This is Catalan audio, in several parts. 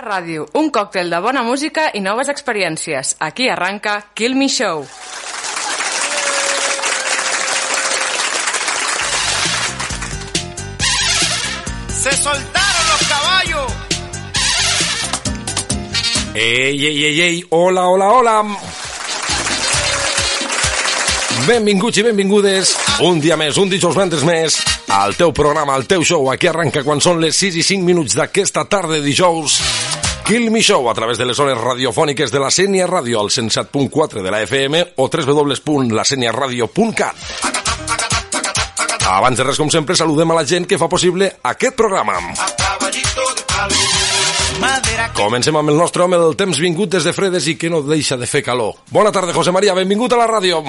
Ràdio, un còctel de bona música i noves experiències. Aquí arranca Kill Me Show. ¡Se soltaron los caballos! Ei, ei, ei, ei, hola, hola, hola. Benvinguts i benvingudes un dia més, un dijous ventres més al teu programa, al teu show. Aquí arranca quan són les 6 i 5 minuts d'aquesta tarda de dijous. Kill Me Show a través de les zones radiofòniques de la Sènia Ràdio al 107.4 de la FM o www.laseniaradio.cat. Abans de res, com sempre, saludem a la gent que fa possible aquest programa. Comencem amb el nostre home del temps vingut des de fredes i que no deixa de fer calor. Bona tarda, José María, benvingut a la ràdio.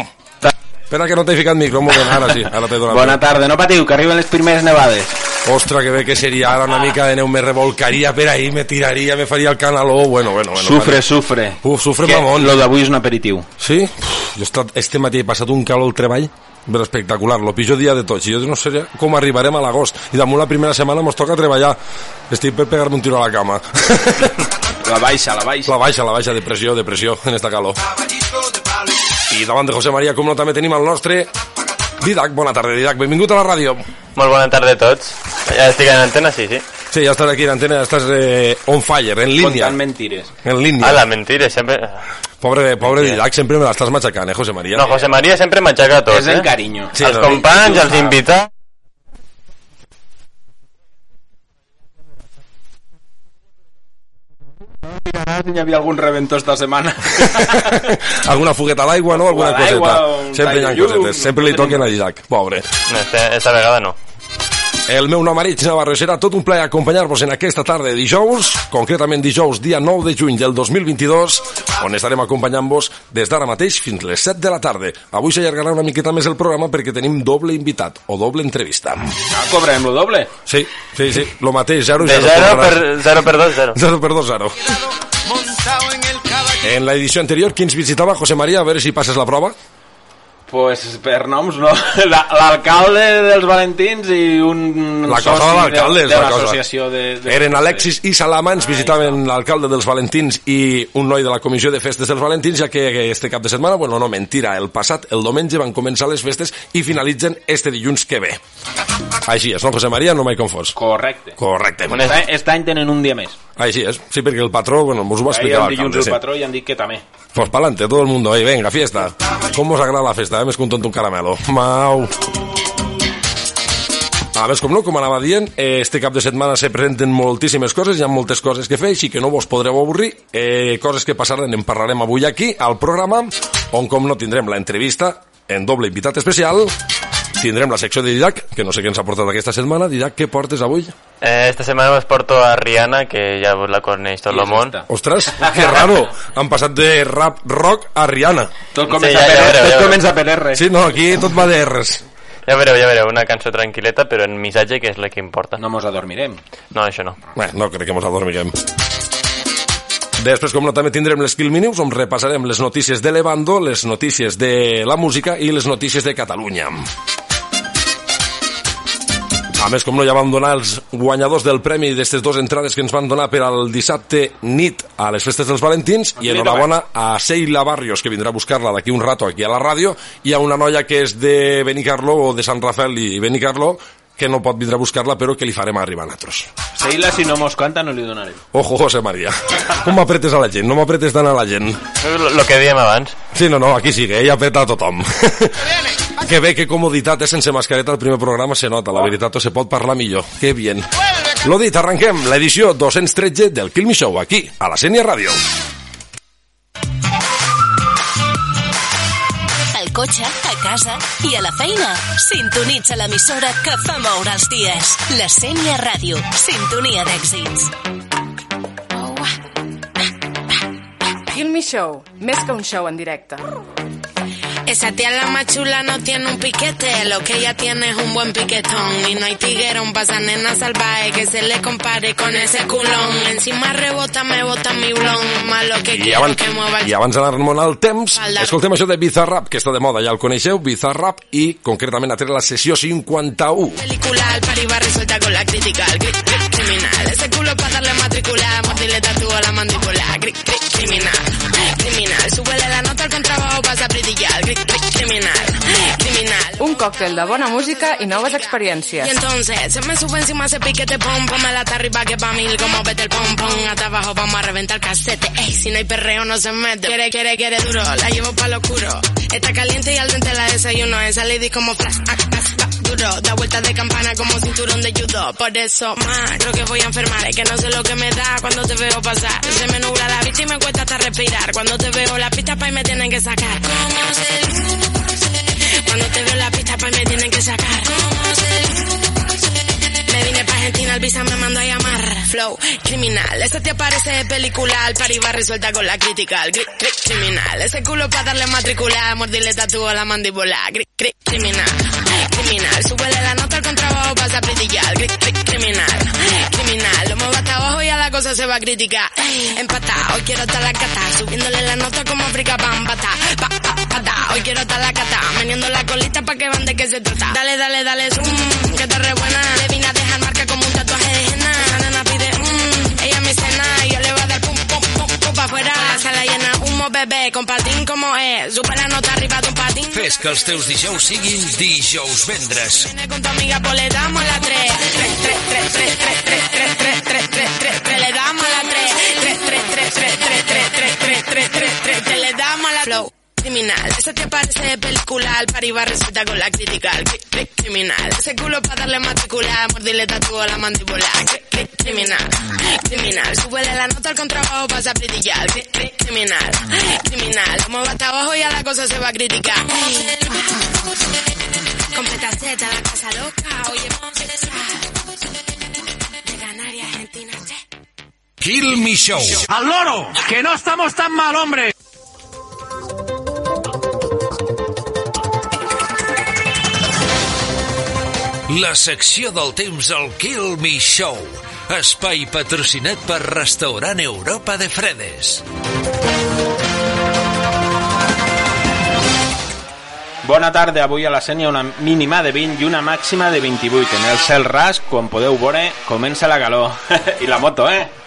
Espera que no t'he ficat micro, un moment, ara sí, ara t'he donat. Bona tarda, no patiu, que arriben les primeres nevades. Ostres, que bé que seria ara una mica de neu, me revolcaria per ahí, me tiraria, me faria el canaló, bueno, bueno, bueno. Sufre, sufre. Uf, sufre Que mamón. Lo d'avui és un aperitiu. Sí? Uf, jo estat, este matí he passat un calor al treball però espectacular, lo pitjor dia de tots i jo no sé com arribarem a l'agost i damunt la primera setmana mos toca treballar estic per pegar-me un tiro a la cama La baixa, la baixa. la baixa, la baixa, depressió, depressió en esta calor i davant de José María com no també tenim el nostre Didac, bona tarda Didac, benvingut a la ràdio Molt bona tarda a tots. Ja estic en antena, sí, sí. Sí, ja estàs aquí en antena, estàs eh, on fire, en línia Contant mentires. en línia, Ah, la mentira, sempre... pobre, pobre Didac sempre me l'estàs matxacant, eh, José María No, José María sempre m'aixeca tot, És en eh? carinyo. Sí, els no? companys, els invitats... Hi havia algun reventó esta setmana. alguna fogueta a l'aigua, no? Alguna Fuga d'aigua, coseta. un Sempre hi ha tall de llum, cosetes. Sempre li no toquen a Didac, pobre. No, esta, esta vegada no. El meu nom Aritz Navarro serà tot un plaer acompanyar-vos en aquesta tarda de dijous, concretament dijous dia 9 de juny del 2022, on estarem acompanyant-vos des d'ara mateix fins les 7 de la tarda. Avui s'allargarà una miqueta més el programa perquè tenim doble invitat o doble entrevista. Ah, cobrem lo doble. Sí, sí, sí, lo mateix, 0 De 0 per, 0 per 2, 0. 0 per 2, 0. montado en el caballo. En la edició anterior, qui ens visitava? José María, a veure si passes la prova. Pues per noms no. La- L'alcalde dels Valentins i un La cosa soci de de, l'associació de, de... Eren Alexis i Salama, ens visitaven l'alcalde dels Valentins i un noi de la comissió de festes dels Valentins, ja que este cap de setmana, bueno, no, mentira, el passat, el diumenge van començar les festes i finalitzen este dilluns que ve. Així és, no, José María? No m'he confós. Correcte. Correcte. Este, este any tenen un dia més. Així és, sí, perquè el patró, bueno, mos ho va Ahir explicar el dilluns el sí. patró i han dit que també. Pues pa'lante, todo el mundo, ahí, venga, fiesta. ¿Cómo os agrada la festa? Eh? Més que un tonto un caramelo. Mau. A més, com no, com anava dient, este cap de setmana se presenten moltíssimes coses, hi ha moltes coses que fer, així que no vos podreu avorrir. Eh, coses que passaran, en parlarem avui aquí, al programa, on com no tindrem la entrevista en doble invitat especial, tindrem la secció de Didac, que no sé què ens ha portat aquesta setmana. Didac, què portes avui? Eh, esta setmana us porto a Rihanna, que ja vos la coneix tot el món. esta? Ostres, que raro, han passat de rap rock a Rihanna. Tot Sí, comença ja- ja per, veureu, ja tot comença per R. Sí, no, aquí tot va de R's. Ja veureu, ja veureu, una cançó tranquil·leta, però en missatge, que és la que importa. No mos adormirem. No, això no. Bé, no crec que mos adormiguem. Després, com no, també tindrem les Kill Minutes, on repassarem les notícies de Levando, les notícies de la música i les notícies de Catalunya. A més, com no, ja vam donar els guanyadors del premi d'aquestes dues entrades que ens van donar per al dissabte nit a les festes dels Valentins. I enhorabona a Seila Barrios, que vindrà a buscar-la d'aquí un rato aquí a la ràdio, i a una noia que és de Benicarló o de Sant Rafael i Benicarló, que no pot vindre a buscar-la, però que li farem arribar a nosaltres. Seila, si no mos canta, no li donarem. Ojo, José María. Com m'apretes a la gent? No m'apretes tant a la gent. Lo, que dèiem abans. Sí, no, no, aquí sigue, ella apreta a tothom. que bé, que comoditat, eh? sense mascareta, el primer programa se nota, la veritat, o se pot parlar millor. Que bien. Lo dit, arrenquem l'edició 213 del Kill Me Show, aquí, a la Sènia Ràdio. Cotxe, a casa i a la feina. Sintonitza l'emissora que fa moure els dies. La Sènia Ràdio. Sintonia d'èxits. Me Show, més que un show en directe. Esa tía la más chula no tiene un piquete, lo que ella tiene es un buen piquetón. Y no hay tiguerón pa' esa nena salvaje que se le compare con ese culón. Encima rebota, me bota mi blon, más lo que I abans, que mueva el I abans d'anar-nos al temps, escoltem això de Bizarrap, que està de moda, ja el coneixeu, Bizarrap, i concretament a treure la sessió 51. película, al pari va resuelta con la crítica, el cri- cri- criminal. Ese culo pa' darle matricular, mordirle tatu mandíbula. Cri, cri, criminal, criminal. Súbele la nota al contrabajo, vas a brillar. Cri, cri, criminal, criminal. Un còctel de bona música i noves Y experiències. entonces se me sube encima ese piquete pom me la arriba que pa mil como vete el pom pom hasta abajo vamos a reventar casete ey si no hay perreo no se mete quiere quiere quiere duro la llevo pa lo oscuro está caliente y al dente la desayuno esa lady como flash ah, ah, ah, da vueltas de campana como cinturón de judo por eso más creo que voy a enfermar es que no sé lo que me da cuando te veo pasar se me nubla la vista y me cuesta hasta respirar cuando te veo la pista pa y me tienen que sacar ¿Cómo se cuando te veo la pista, pues me tienen que sacar. Me vine pa' Argentina, el visa me mandó a llamar. Flow, criminal. Ese te parece película, al par iba resuelta con la crítica. Cri- cri- criminal. Ese culo pa' darle matricular, mordirle tatúo a la mandíbula. Cri- cri- criminal. Criminal. Súbele la nota al contrabajo, vas a brillar. Cri- cri- criminal. Criminal. Lo muevo hasta abajo y a la cosa se va a criticar. Empatá, hoy quiero estar la cata. Subiéndole la nota como África, pam, patá. Pa, pa, patá. Hoy quiero estar la cata. Meneando la colita pa' que van de qué se trata. Dale, dale, dale, zoom, que te re bé, compartint com és. Super la nota, arribat un patín. Fes que els teus dijous siguin dijous vendres. Vene con tu amiga, pues le damos la 3. 3, 3, 3, 3, 3, 3, 3, 3, 3, 3, 3, 3, le damos la 3. 3, 3, 3, 3, 3, 3, 3, 3, 3, 3, 3, 3, le damos la flow. Criminal, ese te parece película, al par iba receta con la crítica. Cri- cri- Criminal, ese culo para darle matricular, mordirle tatúo a la mandíbula. Cri- Criminal, criminal, súbele la nota al contrabajo, vas a Criminal, criminal, lo muevo hasta abajo y a la cosa se va a criticar. Completa Z, la casa loca, oye, de Canarias, Argentina. Kill Me Show. ¡Al loro! ¡Que no estamos tan mal, hombre! La secció del temps al Kill Me Show. Espai patrocinat per Restaurant Europa de Fredes. Bona tarda, avui a la Sènia una mínima de 20 i una màxima de 28. En el cel ras, com podeu veure, comença la calor. I la moto, eh?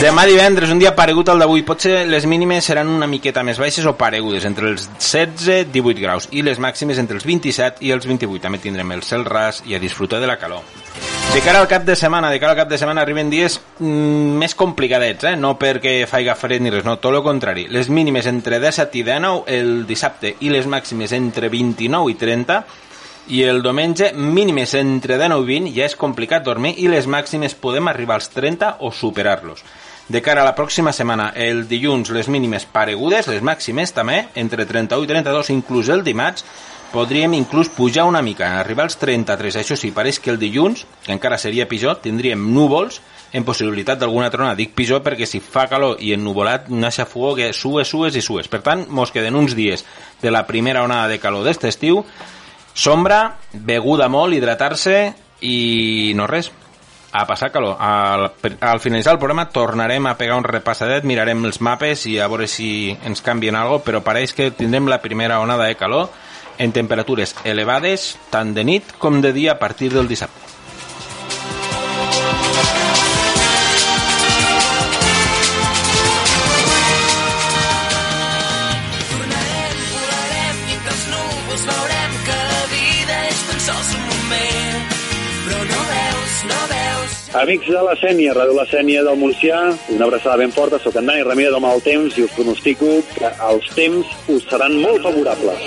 Demà divendres, un dia paregut al d'avui. Potser les mínimes seran una miqueta més baixes o paregudes, entre els 16 i 18 graus, i les màximes entre els 27 i els 28. També tindrem el cel ras i a disfrutar de la calor. De cara al cap de setmana, de cara al cap de setmana arriben dies mm, més complicadets, eh? no perquè faiga fred ni res, no, tot el contrari. Les mínimes entre 17 i 19 el dissabte i les màximes entre 29 i 30 i el diumenge mínimes entre 19 i 20 ja és complicat dormir i les màximes podem arribar als 30 o superar-los. De cara a la pròxima setmana, el dilluns les mínimes paregudes, les màximes també, entre 31 i 32, inclús el dimarts, podríem inclús pujar una mica, arribar als 33. Això sí, pareix que el dilluns, que encara seria pitjor, tindríem núvols en possibilitat d'alguna trona. Dic pitjor perquè si fa calor i ennuvolat, una xafogó que sues, sues i sues. Per tant, mos queden uns dies de la primera onada de calor d'este estiu, sombra, beguda molt, hidratar-se i no res, a passar calor. Al, al finalitzar el programa tornarem a pegar un repassadet, mirarem els mapes i a veure si ens canvien algo, però pareix que tindrem la primera onada de calor en temperatures elevades tant de nit com de dia a partir del dissabte. Amics de la Sènia, Ràdio La Sènia del Montsià, una abraçada ben forta, sóc en Dani Ramírez del Mal Temps i us pronostico que els temps us seran molt favorables.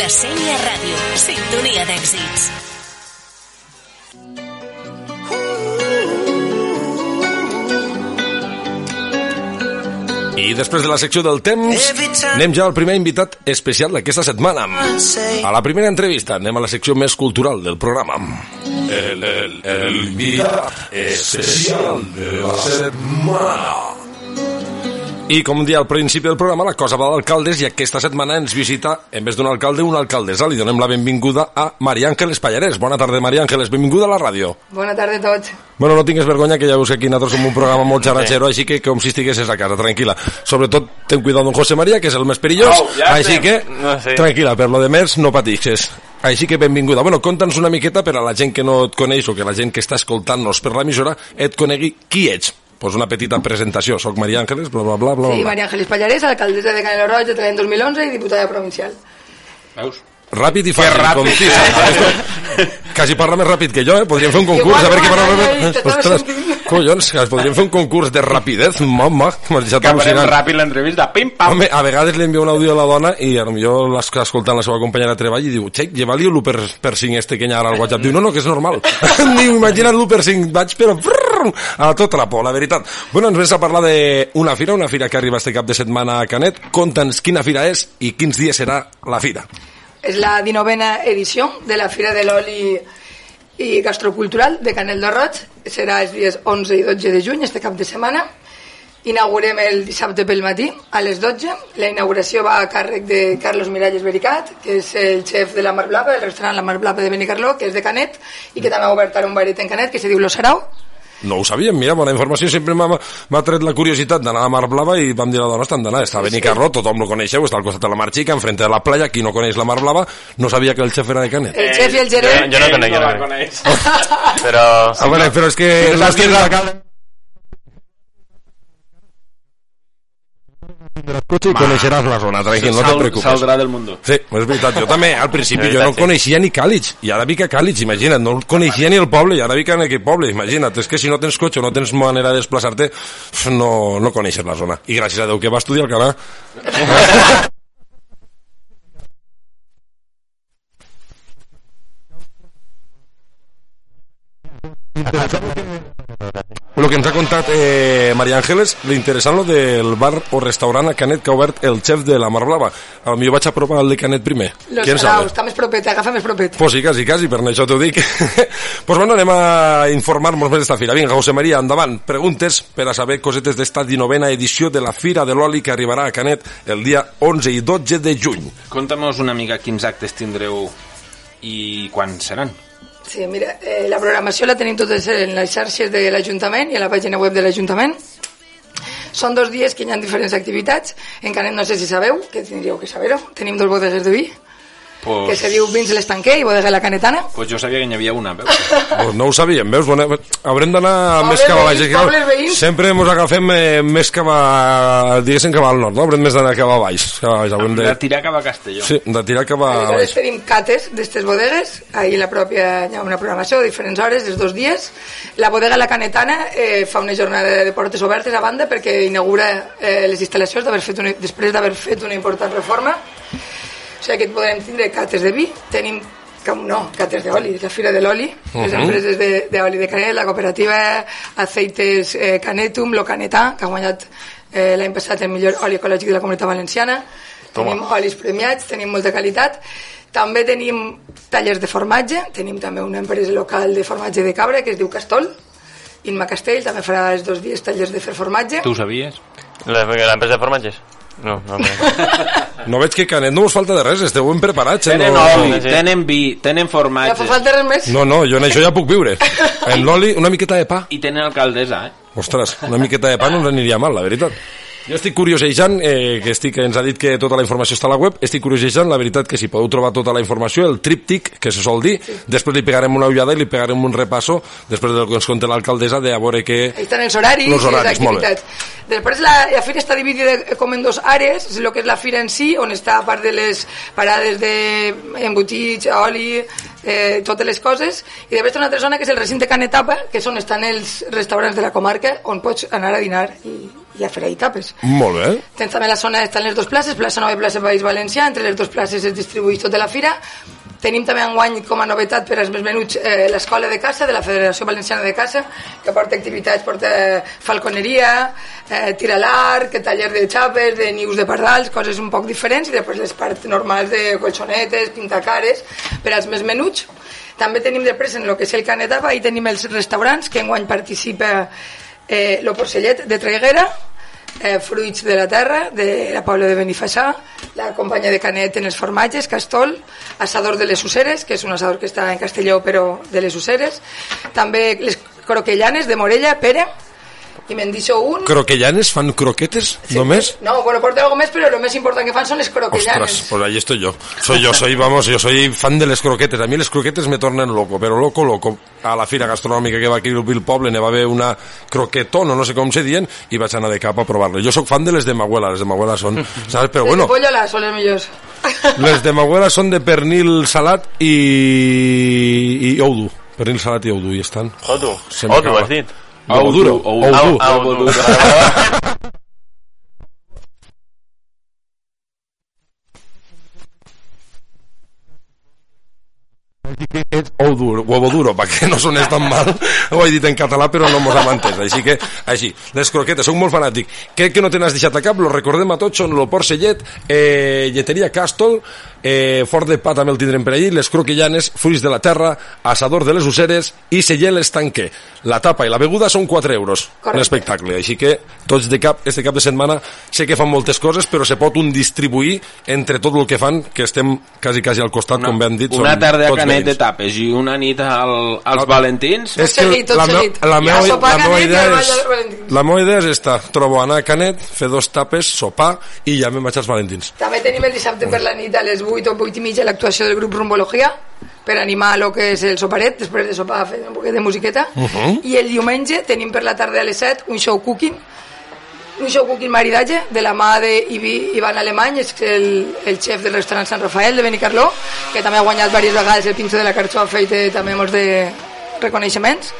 La Sènia Ràdio. Sintonia d'èxits. I després de la secció del temps, anem ja al primer invitat especial d'aquesta setmana. A la primera entrevista anem a la secció més cultural del programa. El, el, el invitat especial de la setmana. I com dia al principi del programa, la cosa va d'alcaldes i aquesta setmana ens visita, en vez d'un alcalde, una alcaldessa. Li donem la benvinguda a Maria Àngeles Pallarès. Bona tarda, Maria Àngeles. Benvinguda a la ràdio. Bona tarda a tots. Bueno, no tingues vergonya, que ja veus que aquí nosaltres som un programa molt xarratxero, així que com si estiguessis a casa, tranquil·la. Sobretot, ten cuidado amb José María, que és el més perillós, Au, ja així sé. que, No sé. tranquil·la, per lo de més, no patixes. Així que benvinguda. Bueno, conta'ns una miqueta per a la gent que no et coneix o que la gent que està escoltant-nos per l'emissora et conegui qui ets. Pues una petita presentació. Soc Maria Àngeles, bla, bla, bla, bla. Sí, bla. María Ángeles Pallarés, alcaldesa de Canelo Roig de l'any 2011 i diputada provincial. Veus? Ràpid i fàcil, ràpid. concís. Esto- Quasi parla més ràpid que jo, eh? Podríem fer un concurs, Igual, a veure qui parla més ràpid. Ostres, collons, que podríem fer un concurs de rapidez, mama, m'has deixat Que farem al·lucinant. ràpid l'entrevista, pim, pam. Home, a vegades li envio un àudio a la dona i a lo millor l'està escoltant la seva companya de treball i diu, xec, lleva-li l'u per, per 5 este que hi ha ara al WhatsApp. Diu, no, no, que és normal. diu, imagina't l'u per 5, vaig però a tot trapo, la veritat. Bueno, ens vens a parlar d'una fira, una fira que arriba este cap de setmana a Canet. Conta'ns quina fira és i quins dies serà la fira. És la 19a edició de la Fira de l'Oli i Gastrocultural de Canel de Roig. Serà els dies 11 i 12 de juny, este cap de setmana. Inaugurem el dissabte pel matí a les 12. La inauguració va a càrrec de Carlos Miralles Bericat, que és el xef de la Mar Blava, el restaurant La Mar Blava de Benicarló, que és de Canet, i que també ha obert ara un baret en Canet, que se diu Lo Sarau. No ho sabíem, mira, bona informació, sempre m'ha tret la curiositat d'anar a la Mar Blava i vam dir a la dona, estan d'anar, està a Benicarló, tothom lo coneixeu, està al costat de la Mar Xica, enfrente de la playa, qui no coneix la Mar Blava, no sabia que el xef era de Canet. El xef i el Jo, gerent... jo no conec, jo no no la conec. coneix. Però... A veure, però és que... Si no saps l'alcalde. cotxe i coneixeràs la zona, tranquil, no te Sal- preocupes. Saldrà del mundo. Sí, és veritat, jo també, al principi És jo no veritat, sí. coneixia ni Càlig, i ara vic a Càlig, imagina't, no coneixia ni el poble, i ara vic en aquest poble, imagina't, és que si no tens cotxe o no tens manera de desplaçar-te, no, no coneixes la zona. I gràcies a Déu que va estudiar al Canà. El que ens ha contat eh, Maria Ángeles, l'interessant lo del bar o restaurant a Canet que ha obert el xef de la Mar Blava. A lo millor vaig a provar el de Canet primer. Lo Qui en està més propet, agafa més propet. Pues sí, quasi, quasi, per això t'ho dic. pues bueno, anem a informar-nos més d'esta fira. Vinga, José María, endavant. Preguntes per a saber cosetes d'esta 19a edició de la Fira de l'Oli que arribarà a Canet el dia 11 i 12 de juny. Conta'm una mica quins actes tindreu i quan seran. Sí, mira, eh, la programació la tenim totes en les xarxes de l'Ajuntament i a la pàgina web de l'Ajuntament. Són dos dies que hi ha diferents activitats. En Canet no sé si sabeu, que tindríeu que saber-ho. Tenim dos bodegues de vi, Pues, que se diu Vins l'Estanquer i Bodega La Canetana. pues jo sabia que n'hi havia una, veus? Pues no ho sabíem, veus? Bueno, haurem d'anar més cap a baix. veïns. Sempre ens agafem eh, més cap a... diguéssim cap al nord, no? Haurem més d'anar cap a baix. Cap a baix. Haurem de... De tirar cap a Castelló. Sí, de tirar cap a Aleshores baix. tenim cates d'estes bodegues, ahir la pròpia hi ha una programació de diferents hores, dels dos dies. La bodega La Canetana eh, fa una jornada de portes obertes a banda perquè inaugura eh, les instal·lacions d'haver fet una, després d'haver fet una important reforma. O sigui que podrem tindre cates de vi, tenim com no, cates d'oli, és la Fira de l'Oli, les Mhm. empreses de- d'oli de, Canet, la cooperativa Aceites eh, Canetum, Lo Canetà, que ha guanyat eh, l'any passat el millor oli ecològic de la comunitat valenciana, tenim olis premiats, tenim molta qualitat, també tenim tallers de formatge, tenim també una empresa local de formatge de cabra que es diu Castol, Inma Castell també farà els dos dies tallers de fer formatge. Tu ho sabies? La- L'empresa de formatges? No, no. no. No veig que Canet no us falta de res, esteu ben preparats. Eh? Tenen no... oli, sí. tenen vi, tenen Ja fa formatge falta res més? No, no, jo en això ja puc viure. En l'oli, una miqueta de pa. i tenen alcaldessa, eh? Ostres, una miqueta de pa no ens aniria mal, la veritat. Jo estic curiosejant, eh, que estic, ens ha dit que tota la informació està a la web, estic curiosejant, la veritat que si podeu trobar tota la informació, el tríptic, que se sol dir, després li pegarem una ullada i li pegarem un repasso, després del que ens conta l'alcaldessa, de a veure què... Ahí estan els horaris, Els horaris, i les activitats. Després la, la fira està dividida com en dos àrees, és el que és la fira en si, on està a part de les parades d'embotits, oli, eh, totes les coses, i després té una altra zona que és el recinte Can Etapa, que és on estan els restaurants de la comarca, on pots anar a dinar i, i a fer ahí tapes. Molt bé. Tens també la zona, estan les dues places, plaça Nova i plaça País Valencià, entre les dues places es distribueix tota la fira. Tenim també enguany com a novetat per als més menuts eh, l'escola de caça de la Federació Valenciana de Caça, que porta activitats, porta falconeria, eh, tir a l'arc, taller de xapes, de nius de pardals, coses un poc diferents, i després les parts normals de colxonetes, pintacares, per als més menuts. També tenim després en el que és el Canetapa, ahí tenim els restaurants, que enguany participa eh, lo Porcellet de Traiguera, eh, fruits de la terra, de la Pobla de Benifassà, la companya de Canet en els formatges, Castol, assador de les Useres, que és un assador que està en Castelló però de les Useres, també les croquellanes de Morella, Pere, i me'n deixo un... Croquellanes fan croquetes, només? No, bueno, porta algo més, però lo més important que fan són les croquellanes. Ostras, pues ahí estoy yo. Soy yo, soy, vamos, yo soy fan de les croquetes. A mi les croquetes me tornen loco, però loco, loco. A la fira gastronòmica que va aquí al poble ne va haver una croquetona, no sé com se dient, i vaig anar de cap a provar-les. Jo sóc fan de les de Maguela, les de Maguela són, saps? Però Les bueno, de pollo són les millors. les de Maguela són de pernil salat i, i oudu. Pernil salat i oudu, i estan. Odu, m'acaba. has dit? Oudu, duro, oudu. Au, Odu. és ou duro, huevo duro, perquè no sonés tan mal, ho he dit en català però no mos hem entès, així que, així, les croquetes, soc molt fanàtic, crec que no te n'has deixat a cap, lo recordem a tots, són el Port Sellet, eh, lleteria Castol, eh, fort de pa també el tindrem per allí, les croquellanes, fruits de la terra, assador de les useres i celler estanquer. La tapa i la beguda són 4 euros, Correcte. l'espectacle, així que tots de cap, este cap de setmana sé que fan moltes coses, però se pot un distribuir entre tot el que fan, que estem quasi, quasi al costat, com bé han dit, Una tarda a Canet de tapes i una nit al, als Ah. Valentins. És que seguit, la, meu, la, I a meva, sopar la, meva idea és, la meva idea és esta, trobo anar a Canet, fer dos tapes, sopar i ja me'n vaig als Valentins. També tenim el dissabte per la nit a les 8 o 8 i mitja l'actuació del grup Rumbologia per animar el que és el soparet, després de sopar fer un poquet de musiqueta. Uh -huh. I el diumenge tenim per la tarda a les 7 un show cooking, un show cooking maridatge de la mà d'Ivan Alemany, és el, el xef del restaurant Sant Rafael de Benicarló, que també ha guanyat diverses vegades el pinxo de la carxofa i té també molts de reconeixements.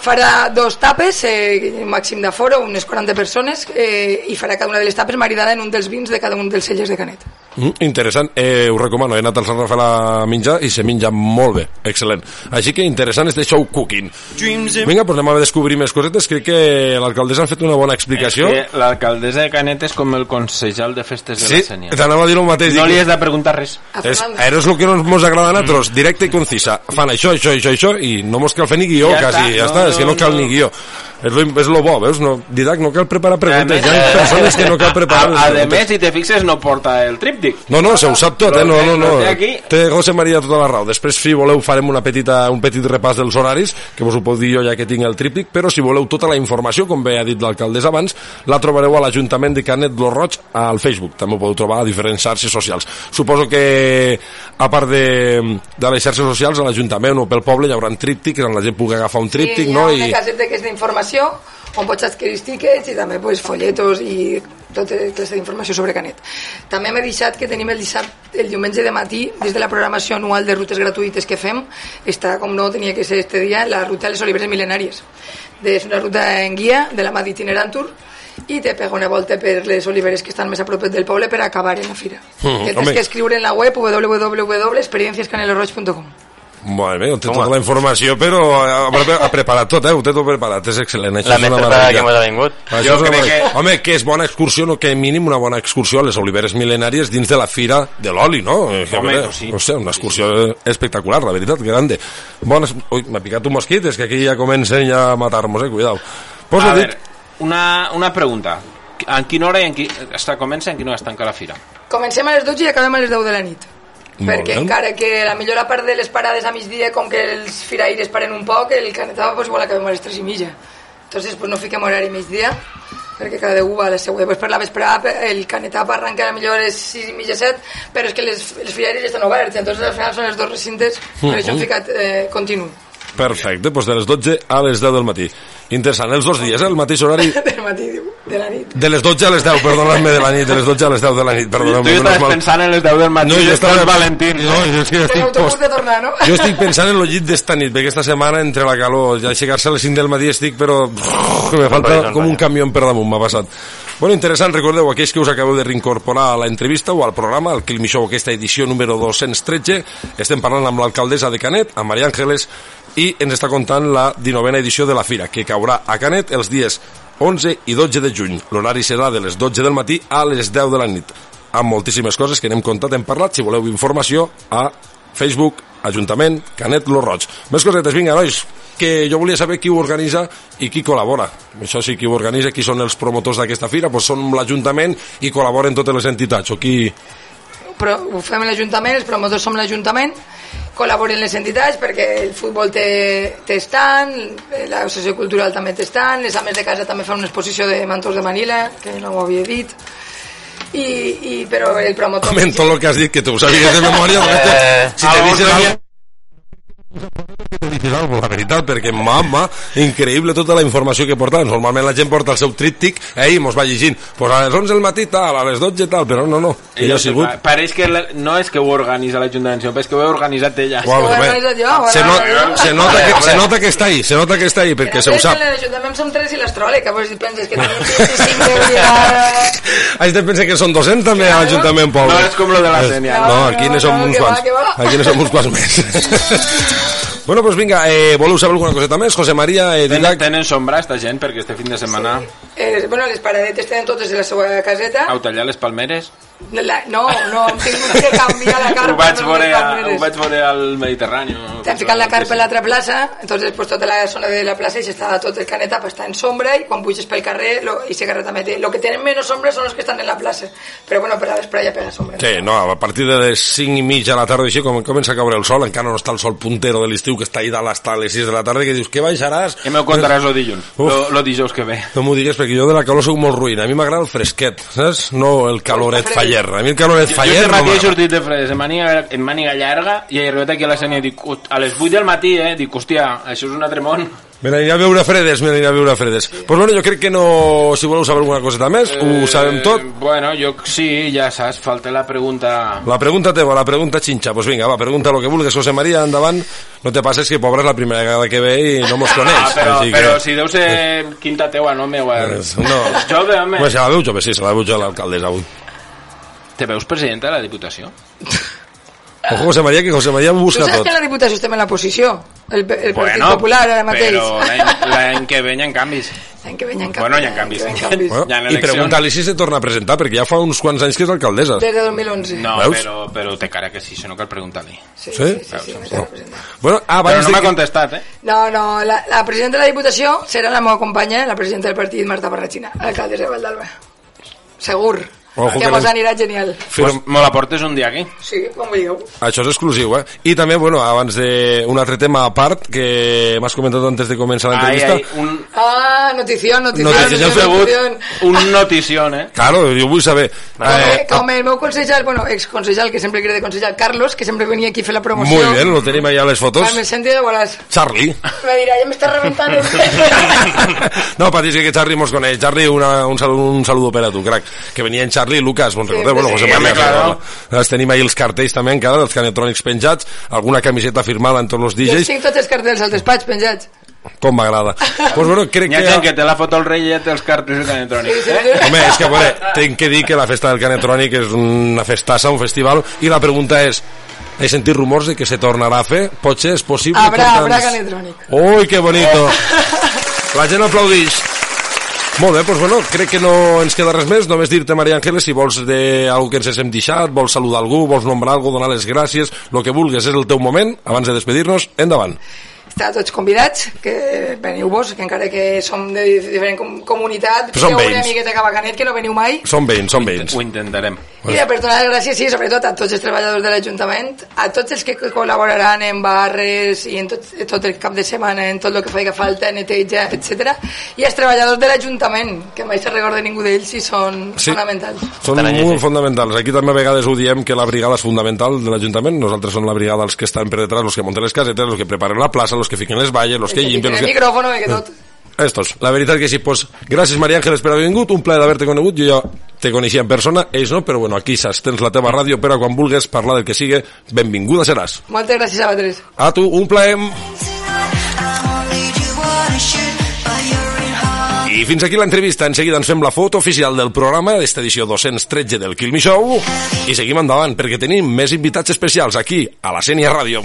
Farà dos tapes, eh, màxim d'aforo, unes 40 persones, eh, i farà cada una de les tapes maridada en un dels vins de cada un dels cellers de Canet. Mm, interessant, eh, us recomano, he anat al Sant Rafael a menjar i se menja molt bé, excel·lent. Així que interessant este show cooking. Vinga, doncs anem a descobrir més cosetes, crec que l'alcaldessa ha fet una bona explicació. És que l'alcaldessa de Canet és com el consejal de festes de Sí, la Sènia. t'anava a dir el mateix. No li has de preguntar res. A És, és el que no ens agrada a nosaltres, directe i concisa. Fan això, això, això, això, i no mos cal fer ni guió, Ja quasi, està, ja està, és que no cal ni guió. És lo, és lo bo, veus? No, Didac, no cal preparar preguntes, A hi ha persones que no cal preparar A, a preguntes. més, si te fixes, no porta el tríptic. No, no, se ho sap tot, eh? No, no, no. Té José María tota la raó. Després, si voleu, farem una petita, un petit repàs dels horaris, que vos ho puc dir jo ja que tinc el tríptic, però si voleu tota la informació, com bé ha dit l'alcaldessa abans, la trobareu a l'Ajuntament de Canet lo Roig al Facebook. També ho podeu trobar a diferents xarxes socials. Suposo que, a part de, de les xarxes socials, a l'Ajuntament o pel poble hi haurà tríptics, on la gent pugui agafar un tríptic, sí, no? Hi ha una caseta que és d'informació on pots adquirir tickets i també pues, folletos i tota classe d'informació sobre Canet. També m'he deixat que tenim el dissabte, el diumenge de matí, des de la programació anual de rutes gratuïtes que fem, està, com no tenia que ser este dia, la ruta de les Oliveres Milenàries. És una ruta en guia de la mà d'Itinerantur i te pega una volta per les oliveres que estan més a prop del poble per acabar en la fira. Mm, que tens que escriure en la web www.experienciascaneloroig.com Molt bé, ho té tota la informació, però ha, preparat tot, eh? Ho té tot preparat, és excel·lent. Això La és més una preparada meravella. que m'ha vingut. Això Jo és una crec que- Home, que és bona excursió, no que mínim una bona excursió a les oliveres mil·lenàries dins de la fira de l'oli, no? Eh, Home, a veure, sí. No sé, una excursió espectacular, la veritat, grande. Bones... Ui, m'ha picat un mosquit, és que aquí ja comencen ja a matar-nos, eh? Cuidao. Pues A veure, dit, una, una pregunta. En quina hora i en qui, està, comença i en quina hora es tanca la fira? Comencem a les 12 i acabem a les 10 de la nit. Perquè bé. encara que la millor part de les parades a migdia, com que els firaires paren un poc, el canetava pues, igual acabem a les 3 i mitja. Entonces pues, no fiquem horari migdia, perquè cada un va a la següent. Pues, per la vesprada el canetap arranca a millor a les 6 i mitja 7, però és que les, les firaires estan oberts, entonces al final són els dos recintes, per això hem ficat eh, continu. Perfecte, doncs de les 12 a les 10 del matí. Interessant, els dos dies, eh? el mateix horari... del matí, de la nit. De les 12 a les 10, perdona'm, de la nit, de les 12 a les 10 de la nit, perdona'm. tu estaves mal. pensant en les 10 del matí No, jo estava... del Valentín. No, jo estic autobús post... de tornar, no? Jo estic pensant en el llit d'esta nit, perquè aquesta setmana, entre la calor, ja aixecar-se a les 5 del matí estic, però... Que me falta com un camió per damunt, m'ha passat. Bueno, interessant, recordeu, aquells que us acabeu de reincorporar a la entrevista o al programa, al Quilmi Show, aquesta edició número 213, estem parlant amb l'alcaldessa de Canet, a Maria Ángeles, i ens està contant la 19a edició de la Fira, que caurà a Canet els dies 11 i 12 de juny. L'horari serà de les 12 del matí a les 10 de la nit amb moltíssimes coses que n'hem contat, hem parlat. Si voleu informació, a Facebook, Ajuntament, Canet Lo Roig. Més cosetes, vinga, nois, que jo volia saber qui ho organitza i qui col·labora. Això sí, qui ho organitza, qui són els promotors d'aquesta fira, doncs són l'Ajuntament i col·laboren totes les entitats, o qui... Però ho fem l'Ajuntament, els promotors som l'Ajuntament, col·laboren les entitats perquè el futbol té, té estant, l'associació cultural també té estant, les ames de casa també fan una exposició de mantos de Manila, que no ho havia dit, i, i però el promotor... Amb tot el que has dit, que tu ho sabies de memòria, eh, si te dices algo dices algo, la veritat, perquè mama, increïble tota la informació que porta. Normalment la gent porta el seu tríptic, eh, i mos va llegint, pues a les 11 del matí tal, a les 12 tal, però no, no, ella ha sigut... Pa- Pareix que la- no és que ho organitza l'Ajuntament, sinó que és que ho he organitzat ella. Uau, Ho he organitzat jo, se, no, se, nota que, se nota que està ahí, se nota que està ahí, perquè se ho sap. L'Ajuntament som tres i l'astròleg, que vos penses que tenim 25 d'euros. Has de pensar que són 200 també a l'Ajuntament. No és com lo de la Sènia. No, aquí ne som no, uns que quants. que. Aquí ne som uns quants més. Bueno, pues vinga, eh, voleu saber alguna coseta més? José María, eh, Tenen, Didac... tenen sombra esta gent perquè este fin de setmana Eh, bueno, les paradetes tenen totes de la seva caseta. au tallar les palmeres La, no, no, hem tingut que canviar la carpa. ho vaig veure, ho vaig veure al Mediterrani T'han ficat la carpa a l'altra plaça, entonces pues, tota la zona de la plaça i està tot el caneta pues, està en sombra i quan puges pel carrer lo, i se carrer també té. Lo que tenen menys sombra són els que estan en la plaça, però bueno, per a vespre ja pega sombra. Sí, no, a partir de les 5 i mitja de la tarda així com comença a caure el sol, encara no està el sol puntero de l'estiu que està ahí dalt hasta les 6 de la tarda que dius que baixaràs i m'ho contaràs lo dilluns Uf. lo, lo dijous que ve no m'ho digues perquè jo de la calor soc molt ruïna a mi m'agrada el fresquet, saps? no el caloret faller a mi el caloret jo faller no matí he m'agrada. sortit de fres en màniga, en màniga llarga i he arribat aquí a la Sènia i dic, "Ust, a les 8 del matí eh? dic, hòstia, això és un altre món Me n'aniré a veure fredes, me n'aniré a veure fredes. Doncs pues bueno, jo crec que no... Si voleu saber alguna coseta més, ho sabem tot. Eh, bueno, jo sí, ja saps, falta la pregunta La pregunta teva, la pregunta xinxa. Pues vinga, va, pregunta lo que vulguis, José María, endavant. No te passes que pobre és la primera vegada que ve i no mos coneix. Ah, però, Així però que... si deu ser quinta teua, no meua. Pues, no. Jove, home. Pues se la veu jove, sí, se la veu jove l'alcaldessa avui. Te veus presidenta de la Diputació? Ojo, José María, que José María ho Tu busca saps tot. que la Diputació estem en la posició? El, el Partit Popular ara mateix. però l'any- que ve hi ha canvis. L'any que ve hi ha canvis. Bueno, hi ha canvis. Hi ha canvis. Bueno, Hi ha I pregunta-li si se torna a presentar, perquè ja fa uns quants anys que és alcaldessa. Des de 2011. No, Veus? però, però té cara que sí, això no cal preguntar-li. Sí, Sí? sí, sí, sí, m'he No. Bueno, ah, Però no m'ha que... contestat, eh? No, no, la, la presidenta de la Diputació serà la meva companya, la presidenta del partit, Marta Barratxina, alcaldessa de Valdalba. Segur. Ojo que que mos no- anirà genial. Pues me la portes un dia aquí. Sí, com vulgueu. Això és exclusiu, eh? I també, bueno, abans de... Un altre tema a part que m'has comentat antes de començar l'entrevista. un, Ah, notición, notición. Notición, notición, segut. notición. un notición, eh? Claro, jo vull saber. Com, Eh, com el meu consellal, bueno, exconsellal, que sempre cree de consellal, Carlos, que sempre venia aquí a fer la promoció. Muy bien, lo tenim allà a les fotos. Ah, me senti de bolas. Charlie. Me dirà, ja m'està reventant el no, Patricia, que Charlie mos coneix. Charlie, una, un, saludo, un saludo per a tu, crac. Que venien Charlie i Lucas, bon recordeu? Bueno, José sí, María, claro. claro. tenim ahí els cartells també encara, dels canetrònics penjats, alguna camiseta firmada en tots els Jo DJs, tinc tots els cartells al despatx penjats. com m'agrada. pues bueno, crec Hi ha que... gent que té la foto al rei i ja té els cartells de Canetrònic. Eh? Home, és que, a veure, tinc que dir que la festa del Canetrònic és una festassa, un festival, i la pregunta és, he sentit rumors de que se tornarà a fer? Potser és possible? Habrá, Porta'ns- habrá canetrònic. Ui, que bonito. La gent aplaudix. Molt bé, doncs bueno, crec que no ens queda res més, només dir-te, Maria Ángeles, si vols de algú que ens hem deixat, vols saludar algú, vols nombrar algú, donar les gràcies, el que vulguis, és el teu moment, abans de despedir-nos, endavant. Està tots convidats, que veniu vos, que encara que som de diferent com comunitat, Però som sou una veïns. miqueta cap a Canet, que no veniu mai. Som veïns, som veïns. Ho intentarem. I de per donar les gràcies, sí, sobretot a tots els treballadors de l'Ajuntament, a tots els que col·laboraran en barres i en tot, tot el cap de setmana, en tot el que faci falta, neteja, etc. I als treballadors de l'Ajuntament, que mai se recorda ningú d'ells i són Sí. fonamentals. Són molt fonamentals. Aquí també a vegades ho diem que la brigada és fundamental de l'Ajuntament. Nosaltres som la brigada els que estan per detrás, els que munten les casetes, els que preparen la plaça, els que fiquen les valles, els que llimpien... El Els que... micròfono i que tot. Estos, la veritat que sí, pues, gràcies Maria Ángeles per haver vingut, un plaer d'haver-te conegut, jo ja te coneixia en persona, ells no, però bueno, aquí saps, tens la teva ràdio per a quan vulgues parlar del que sigui, benvinguda seràs. Moltes gràcies a vosaltres. A tu, un plaer. I fins aquí l'entrevista. En seguida ens fem la foto oficial del programa d'esta edició 213 del Kill Me Show i seguim endavant perquè tenim més invitats especials aquí, a la Sènia Ràdio.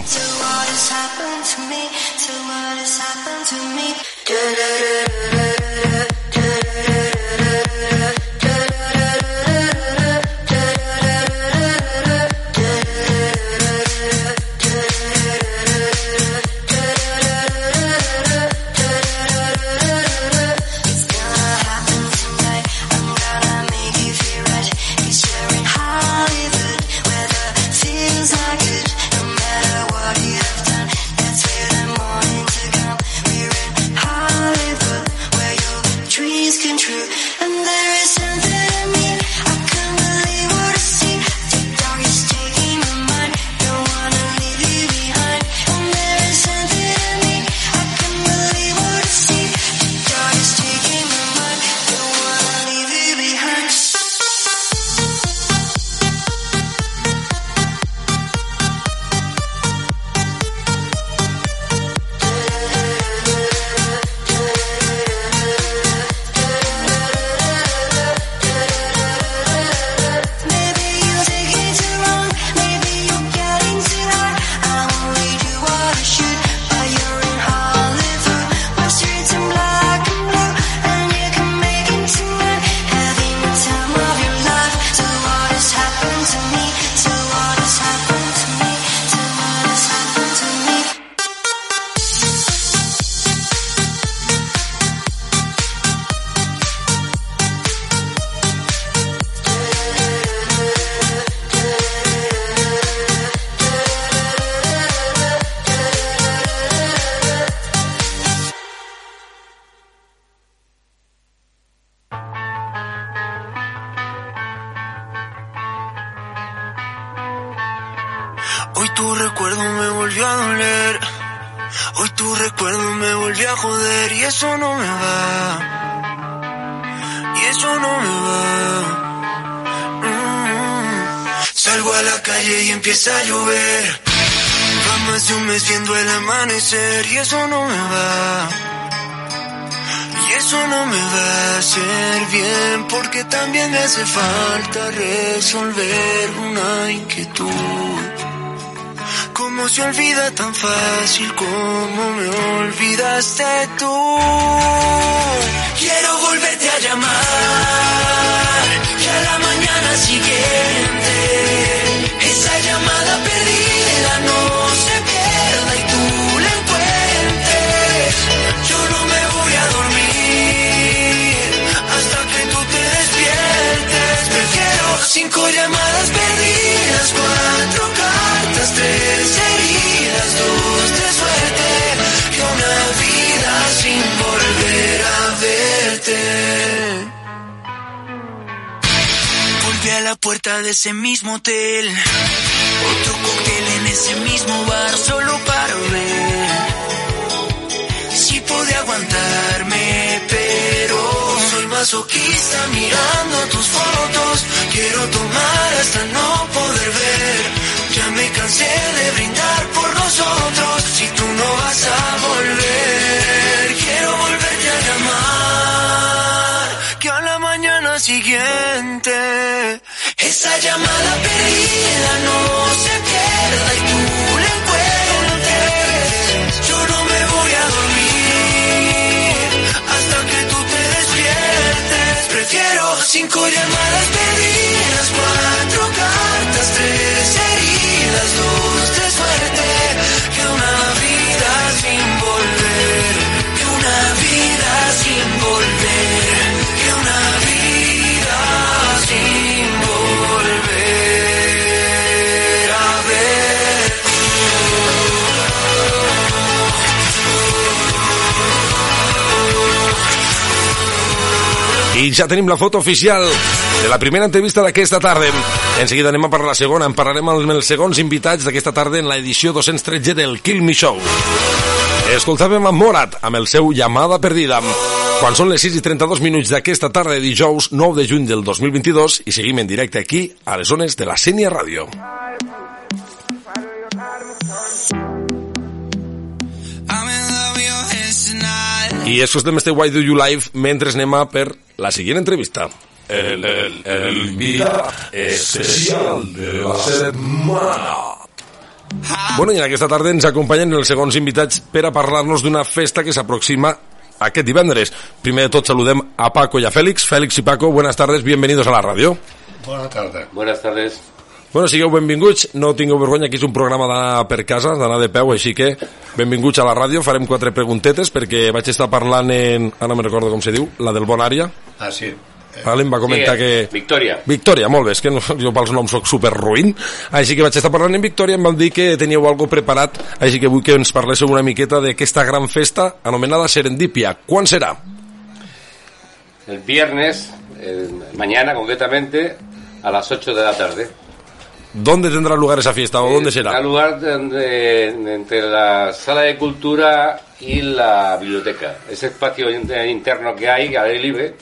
Viendo el amanecer y eso no me va. Y eso no me va a hacer bien porque también me hace falta resolver una inquietud. ¿Cómo se olvida tan fácil como me olvidaste tú? Quiero volverte a llamar y a la mañana siguiente cinco llamadas perdidas, cuatro cartas, tres heridas, dos de suerte que una vida sin volver a verte. Volví a la puerta de ese mismo hotel. Otro cóctel en ese mismo bar solo para ver si pude soy masoquista mirando tus fotos. Quiero tomar hasta no poder ver. Ya me cansé de brindar por nosotros. Si tú no vas a volver, quiero volverte a llamar. Que a la mañana siguiente esa llamada perdida no se cinco llamadas perdidas, Ja tenim la foto oficial de la primera entrevista d'aquesta tarda. En seguida anem a per la segona. En parlarem amb els segons invitats d'aquesta tarda en l'edició 213 del Kill Me Show. Escoltàvem a Morat amb el seu Llamada Perdida. Quan són les 6 i 32 minuts d'aquesta tarda de dijous 9 de juny del 2022 i seguim en directe aquí a les zones de la Sènia Ràdio. I escoltem este Why Do You Live mentre anem a per la següent entrevista. El, el, el invitat especial de la setmana. Bueno, i en aquesta tarda ens acompanyen els segons invitats per a parlar-nos d'una festa que s'aproxima aquest divendres. Primer de tot saludem a Paco i a Félix. Félix y Paco, buenas tardes, bienvenidos a la radio. Buenas tardes. Buenas tardes. Bueno, sigueu benvinguts, no tingueu vergonya, aquí és un programa d'anar per casa, d'anar de peu, així que benvinguts a la ràdio, farem quatre preguntetes perquè vaig estar parlant en, ara no me recordo com se diu, la del Bonària, Ah, sí. vale? em va comentar Sí, que... Victòria. Victòria, molt bé, és que no, jo pels noms soc super ruïn, així que vaig estar parlant en Victòria, em van dir que teníeu algo preparat, així que vull que ens parléssiu una miqueta d'aquesta gran festa anomenada Serendipia. Quan serà? El viernes, eh, mañana concretamente, a las 8 de la tarde. ¿Dónde tendrá lugar esa fiesta o dónde será? Al lugar entre la sala de cultura y la biblioteca. Ese espacio in- interno que hay, al aire libre.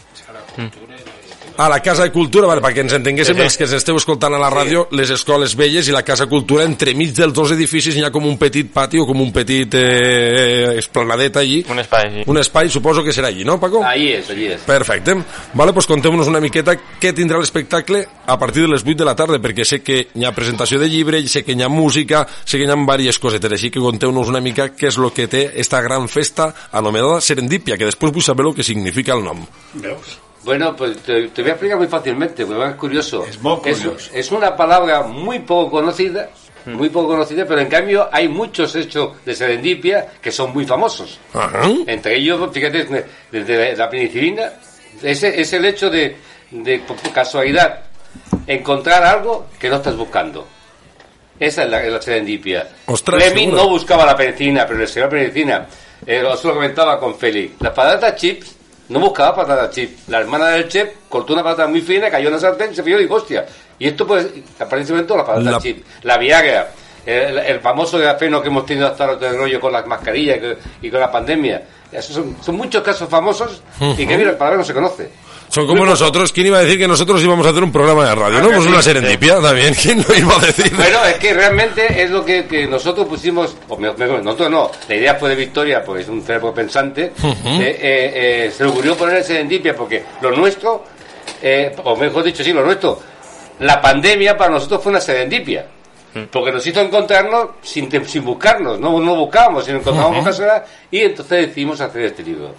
A la Casa de Cultura, vale, perquè ens entenguéssim Sí, sí. els que ens esteu escoltant a la ràdio, les escoles velles i la Casa Cultura, entremig dels dos edificis hi ha com un petit pati o com un petit eh, esplanadet allí. Un espai, sí. Un espai, suposo que serà allí, no, Paco? Allí es, allí es. Perfecte. Vale, pues conteu-nos una miqueta què tindrà l'espectacle a partir de les 8 de la tarda, perquè sé que hi ha presentació de llibre, sé que hi ha música, sé que hi ha diverses cosetes, així que conteu-nos una mica què és el que té esta gran festa anomenada Serendipia, que després vull saber el que significa el nom. ¿Veus? Bueno, pues te, te voy a explicar muy fácilmente, porque es curioso. Es muy curioso. Es, una palabra muy poco conocida, muy poco conocida, pero en cambio hay muchos hechos de serendipia que son muy famosos. Ajá. Entre ellos, fíjate, desde la penicilina, ese es el hecho de, de por casualidad encontrar algo que no estás buscando. Esa es la, la serendipia. Ostras, Fleming seguro. no buscaba la penicilina, pero le sirvió la penicilina. Eh, eso lo comentaba con Félix. Las patatas chips no buscaba patatas chips. La hermana del chef cortó una patata muy fina, cayó en la sartén, se fijó y dijo, hostia. Y esto pues, aparentemente las patatas La- chips. La Viagra. el, el famoso grafeno que hemos tenido hasta ahora del rollo con las mascarillas y con- y con la pandemia. Esos son, son muchos casos famosos y que, mira, el palabra no se conoce. Son como nosotros. ¿Quién iba a decir que nosotros íbamos a hacer un programa de radio? Ah, ¿No? que Pues sí, una sí. serendipia también. ¿Quién lo iba a decir? Bueno, es que realmente es lo que, que nosotros pusimos, o me- me- nosotros no, la idea fue de Victoria, porque es un cerebro pensante, eh, eh, eh, se le ocurrió poner el serendipia, porque lo nuestro, eh, o mejor dicho, sí, lo nuestro, la pandemia para nosotros fue una serendipia. Porque nos hizo encontrarnos sin, sin buscarnos, no, no buscábamos, sino encontramos Ujú. casualidad y entonces decidimos hacer este libro.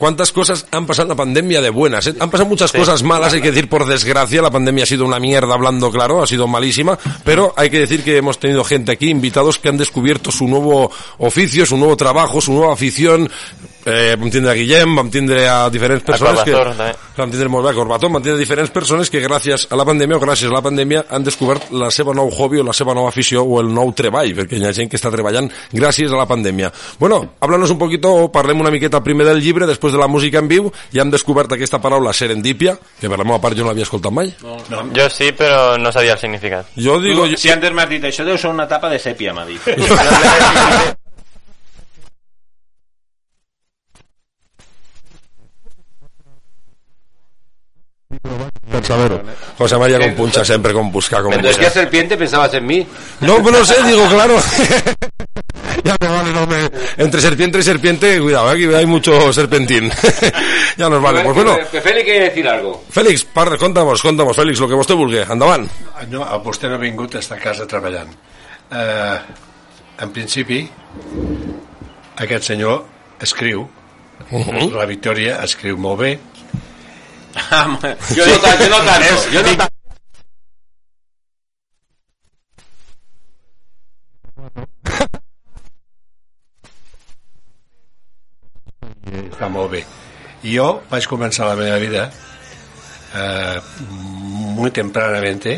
¿Cuántas cosas han pasado en la pandemia de buenas? eh? Han pasado muchas cosas malas, hay que decir, por desgracia, la pandemia ha sido una mierda, hablando claro, ha sido malísima, pero hay que decir que hemos tenido gente aquí, invitados que han descubierto su nuevo oficio, su nuevo trabajo, su nueva afición, eh, vam tindre a Guillem, vam tindre a diferents persones que... Corbator, també. Vam tindre molt bé a Corbator, vam tindre diferents persones que gràcies a la pandèmia o gràcies a la pandèmia han descobert la seva nou hobby o la seva nova afició o el nou treball, perquè hi ha gent que està treballant gràcies a la pandèmia. Bueno, háblanos un poquito, o parlem una miqueta primer del llibre, després de la música en viu, i hem descobert aquesta paraula serendípia, que per la meva part jo no l'havia escoltat mai. No. Jo sí, però no sabia el significat. Jo digo... Tu, si antes m'has dit això, deu ser una tapa de sèpia, m'ha dit. José María con puncha sempre con buscar con Cuando buscar. decía serpiente pensabas en mí. No, pues no sé, digo, claro. ya me vale, no me... Entre serpiente y serpiente, cuidado, aquí hay mucho serpentín. ya nos vale. Pues bueno, Que Félix quiere decir algo. Félix, parla, contamos, contamos, Félix, lo que vostè vulgui. Endavant. No, vostè no ha vingut a estar a casa treballant. Eh, en principi, aquest senyor escriu, Mhm. la Victòria escriu molt bé, Yo no tanto, yo no tanto. Yo no tanto. està molt bé. Jo vaig començar la meva vida eh, muy tempranamente,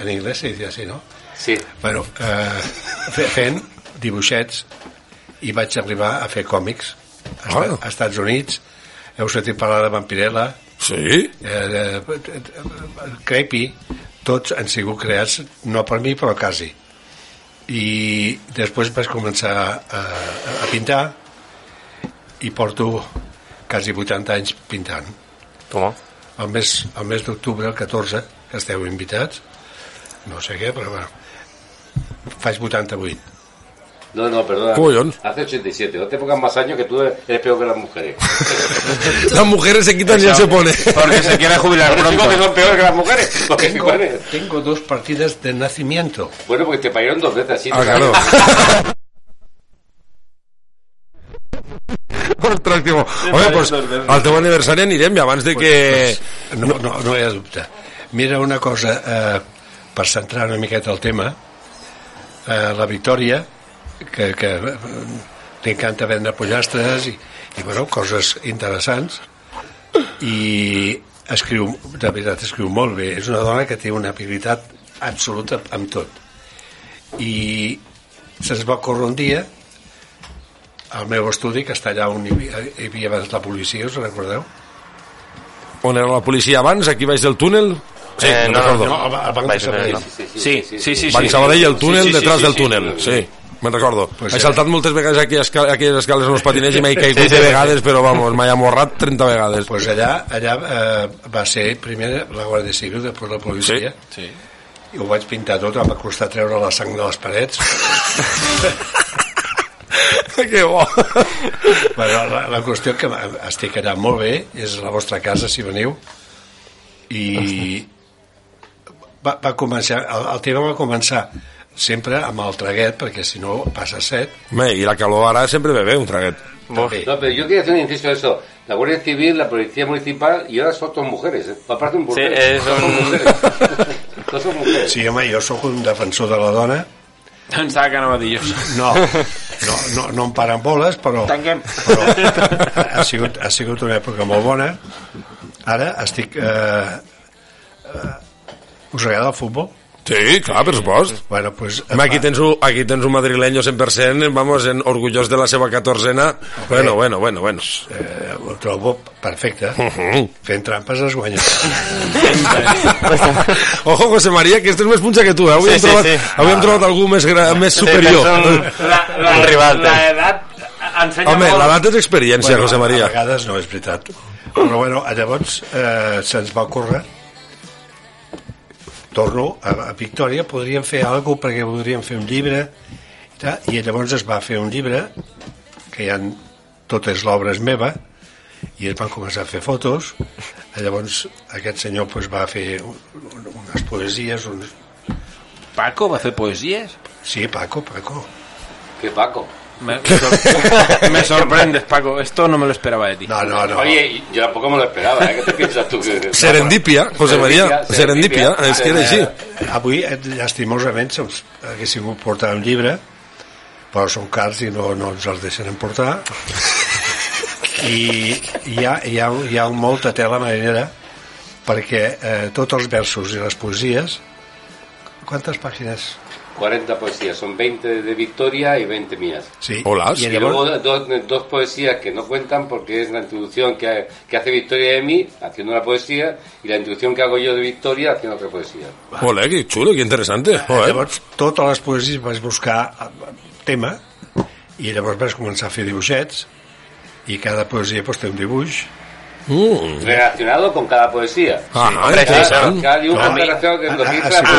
en anglès se dice así, no? Sí. Bueno, eh, fe- fent dibuixets i vaig arribar a fer còmics a, Ah. a Estats Units. Heu sentit parlar de Vampirella? Sí. Eh, de, Creepy, tots han sigut creats, no per mi, però quasi. I després vaig començar a, a pintar i porto quasi 80 anys pintant. Com? El mes, el mes d'octubre, el 14, que esteu invitats, no sé què, però bueno, faig 88. No, no, perdona. Collons. Hace 87. No te pongas más años que tú eres peor que las mujeres. Las mujeres se quitan y él se pone. Porque se quiere jubilar digo pronto. que son peores que las mujeres. Porque, Tengo, tengo dos partidas de nacimiento. bueno, porque te pagaron dos veces así. Ah, claro. Ostres, tio. Home, doncs, al teu aniversari anirem i abans de que... Pues, no, no, no hi ha dubte. Mira una cosa, eh, per centrar una miqueta el tema, eh, la Victòria, que, que eh, li encanta vendre pollastres i, i bueno, coses interessants, i escriu, de veritat, escriu molt bé. És una dona que té una habilitat absoluta amb tot. I se'ns va córrer un dia al meu estudi, que està allà on hi havia, hi havia abans la policia, us recordeu? On era la policia abans, aquí baix del túnel? Sí, Eh, no, recordo. No, el, el Banc de Sabadell. túnel. Sí, sí, sí. Banc sí. Sabadell, el túnel, Sí, sí, sí, detrás sí, del sí, túnel, sí. Me'n recordo. Pues He saltat moltes vegades aquí a aquelles escales en els patinets i m'he caigut Sí, sí, de sí. vegades, però vamos, m'he amorrat 30 vegades. Pues allà, allà eh, va ser primer la Guàrdia Civil, després la policia, Sí. i ho vaig pintar tot, em va costar treure la sang de les parets. que bo. bueno, la, la qüestió que estic allà molt bé, és la vostra casa, si veniu, i va, va començar, el, el tema va començar sempre amb el traguet, perquè si no passa set. Home, i la calor ara sempre ve bé, un traguet. No, pero yo quería hacer un inciso de eso. La Guardia Civil, la Policía Municipal y ahora son todas mujeres. ¿eh? Aparte un Sí, burgués. és Todas son un... mujeres. Son mujeres. Sí, home, jo sóc un defensor de la dona, Pensava que anava a dir jo. no, no, no, no em paren boles, però, Tanquem. però ha, sigut, ha sigut una època molt bona. Ara estic... Eh, eh, us agrada el futbol? Sí, clar, per supost. Bueno, pues, Home, aquí tens, un, aquí tens un madrileño 100%, vamos, en, orgullós de la seva catorzena. Bueno, bueno, bueno, bueno. Eh, ho trobo perfecte. Fent trampes es guanya. Ojo, José María, que este és més punxa que tu, eh? Avui, Sí, hem, sí, trobat, sí. avui hem trobat algú més, gra, més superior. La, la, Un rival, la té. edat ensenya Home, molt. l'edat és experiència, Bueno, José María. A vegades no, és veritat. Però bueno, llavors eh, se'ns va ocórrer torno a, a Victòria, podríem fer alguna cosa perquè podríem fer un llibre i, tal, i llavors es va fer un llibre que hi ha totes l'obra és meva i es van començar a fer fotos llavors aquest senyor pues, va fer un, un, unes poesies uns... Paco va fer poesies? Sí, Paco, Paco ¿Qué Paco? Me, sor- me sorprendes, Paco. Esto no me lo esperaba de ti. No, no, no. Oye, yo tampoco me lo esperaba, ¿eh? ¿Qué te piensas tú? Que... Serendipia, José María, serendipia, és que era així. Avui, eh, llastimosament, se'ls haguéssim pogut portar un llibre, però són cars i no, no ens els deixen emportar. I hi ha, hi ha, hi ha molta tela marinera perquè eh, tots els versos i les poesies... Quantes pàgines? 40 poesías, son 20 de Victoria y 20 mías. Sí. Hola. Y luego dos, dos poesías que no cuentan porque es la introducción que, que hace Victoria de mí, haciendo una poesía, y la introducción que hago yo de Victoria haciendo otra poesía. Ole, que xulo, que interessante. Joder. Llavors, totes les poesies vaig buscar eh, tema i llavors vaig començar a fer dibuixets i cada poesia pues, té un dibuix Mm. Relacionado con cada poesía. Ah,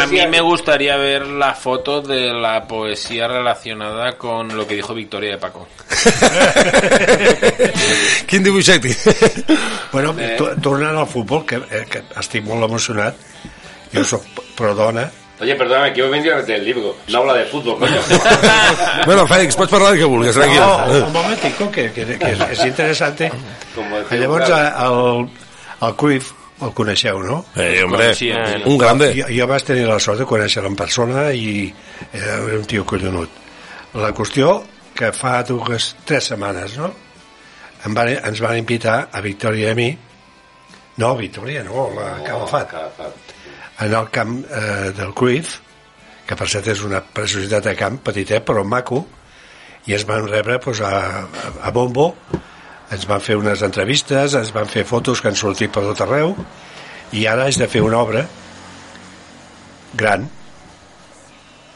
A mí me gustaría ver la foto de la poesía relacionada con lo que dijo Victoria de Paco. Quin dibuixet? Bueno, Eh. tornant al futbol, que, eh, que estic molt emocionat, jo sóc pro dona, Oye, perdóname, que vendría a meter el libro. No habla de fútbol, coño. bueno, Fèlix, pots parlar del que vulguis, tranquil. No, un momentico, que, que, que és, és interessant. Llavors, eh, el, el Cruyff, el coneixeu, no? Eh, hombre, Sí, sí. un grande. Jo, jo vaig tenir la sort de conèixer-lo en persona i era un tio collonut. La qüestió que fa dues, tres setmanes, no? Em van, ens van invitar a Victòria i a mi, no, Victòria no, a Calafat, Calafat. En el camp eh, del Cruyff, que per cert és una preciositat de camp, petitet però maco, i ens van rebre pues, a, a, bombo, ens van fer unes entrevistes, ens van fer fotos que han sortit per tot arreu, i ara haig de fer una obra gran,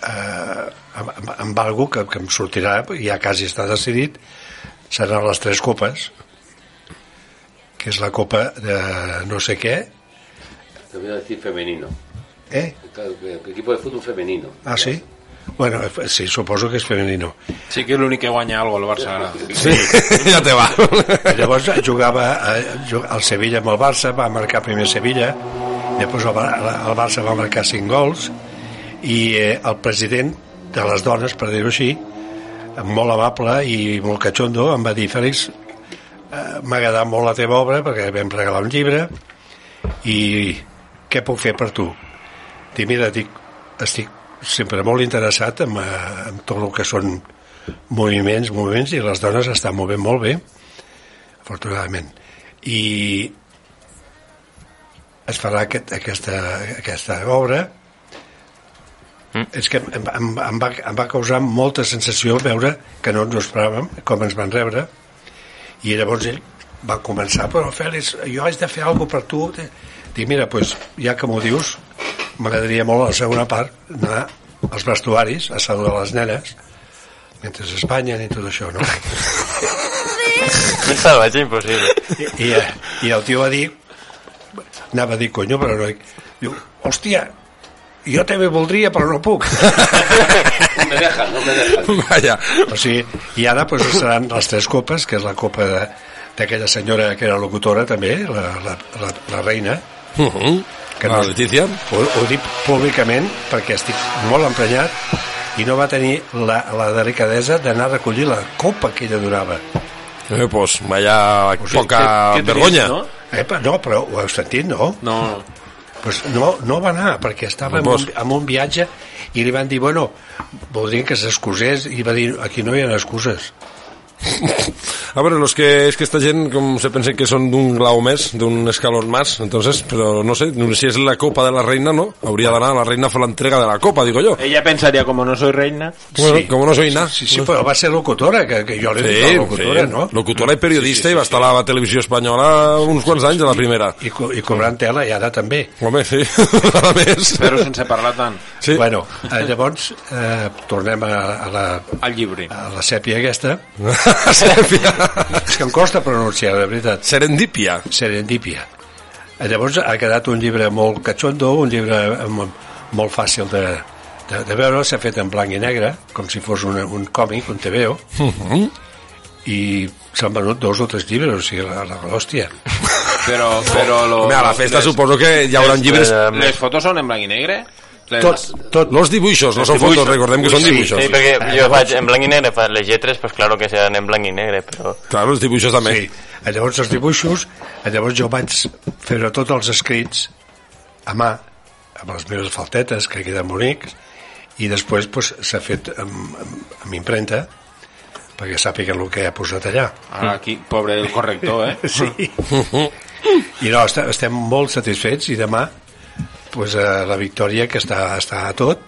eh, amb, amb algo que, que em sortirà, ja quasi està decidit, seran les tres copes, que és la copa de no sé què, Te voy a decir femenino. eh? El equipo de fútbol femenino. Ah, sí? Bueno, eh, sí, suposo que és femenino. Sí que l'únic que guanya algo el Barça ara. Sí, ja te va. Llavors jugava eh, el Sevilla amb el Barça, va marcar primer Sevilla, després el, el Barça va marcar 5 gols i eh, el president de les dones, per dir-ho així, molt amable i molt catxondo, em va dir, Fèlix, eh, m'ha agradat molt la teva obra perquè vam regalar un llibre i què puc fer per tu? Dic, mira, dic, estic sempre molt interessat en, eh, en tot el que són moviments, moviments, i les dones estan movent molt bé, afortunadament. I es farà aquest, aquesta, aquesta obra mm. és que em, em, em, va, em va causar molta sensació veure que no ens ho esperàvem, com ens van rebre, i llavors ell va començar, però Fèlix, jo haig de fer alguna per tu. Dic, mira, pues, ja que m'ho dius, m'agradaria molt a la segona part anar als vestuaris a saludar les nenes mentre es banyen i tot això, no? Més salvatge impossible. I, i, i el tio va dir anava a dir conyo però no diu, hòstia jo també voldria però no puc No me dejan, no me dejan. Vaya. o sigui, i ara pues, seran les tres copes que és la copa de- d'aquella senyora que era locutora també la, la, la, la reina Uh -huh. que La Letícia. ho, ho dic públicament perquè estic molt emprenyat i no va tenir la, la delicadesa d'anar a recollir la copa que ella donava Eh, pues, vaya poca que- que vergonya. trist, no? Eh, però, no, però ho heu sentit, no? No. Pues no, no va anar, perquè estava en Pues- un, en un viatge i li van dir, bueno, voldrien que s'excusés i va dir, aquí no hi ha excuses. A veure, los que, és que esta gent com se pensen que són d'un glau més, d'un escalón más, entonces, però no sé, si és la copa de la reina, no? Hauria d'anar a la reina a fer l'entrega de la copa, digo yo. Ella pensaría, como no soy reina... Bueno, como no soy nada. Sí, sí, però va ser locutora, que, que jo l'he Sí, dit locutora, sí. no? Locutora i periodista i va estar a la televisió espanyola uns quants anys a la primera. I, co- i cobrant tela, i ara també. Home, sí, a més. Però sense parlar tant. Sí. Bueno, eh, llavors, eh, tornem a, a la... Al llibre. A la sèpia aquesta. Sèpia. És que em costa pronunciar, de veritat. Serendípia. Serendípia. Eh, Llavors ha quedat un llibre molt catxondo, un llibre amb, molt fàcil de, de, de veure, s'ha fet en blanc i negre, com si fos un, un còmic, un TVO, Mhm. i s'han venut dos o tres llibres, o sigui, la, la hòstia. Però, però lo, Home, a la festa suposo que hi haurà llibres... Les fotos són en blanc i negre? Tot, tot. Los dibuixos, no són fotos, recordem que són dibuixos. Sí, perquè jo faig en blanc i negre, fa les lletres, pues claro que seran en blanc i negre, però... Claro, els dibuixos també. Sí. Llavors els dibuixos, llavors jo vaig fer tots els escrits a mà, amb les meves faltetes, que queden bonics, i després pues, s'ha fet amb, amb, amb imprenta, perquè sàpiguen el que ha posat allà. Ara aquí, pobre el corrector, eh? Sí. I no, est- estem molt satisfets i demà pues, eh, la Victòria, que està, està a tot,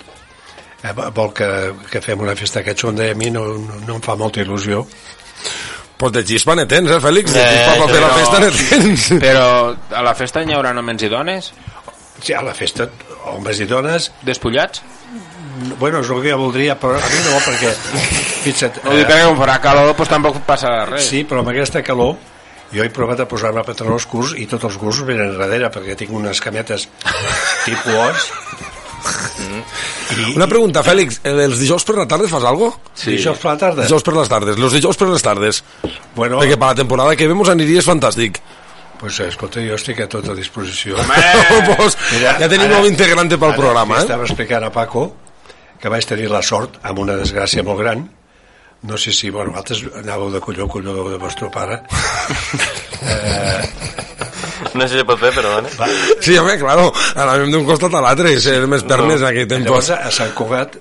eh, vol que, que fem una festa catxonda i a mi no, no, no em fa molta il·lusió. Pues de xispa ne tens, eh, Fèlix? De Eh, xispa per fer la però- festa ne tens. Però a la festa n'hi haurà només i dones? Sí, a la festa, homes i dones... Despullats? Bueno, és el que jo voldria, però a mi no, perquè... Fixa't, No dic perquè com farà calor, doncs tampoc passarà res. Sí, però amb aquesta calor jo he provat a posar-me pantalons curts i tots els curts venen darrere perquè tinc unes cametes tipus os Una pregunta, Fèlix, eh, els dijous per la tarda fas algo? Sí. Dijous per la tarda? Dijous per les tardes, los dijous per les tardes. Bueno, Perquè per la temporada que vemos aniries fantàstic. pues, eh, escolta, jo estic a tota disposició. pues, ja tenim ara- un integrante pel ara programa, eh? Estava explicant a Paco que vaig tenir la sort, amb una desgràcia molt gran, no sé si, bueno, vosaltres anàveu de colló, colló de vostre pare, eh, No sé si pot fer, però vale. Sí, home, claro, anàvem d'un costat a l'altre i ser més pernes en aquell temps. Llavors, a Sant Cugat,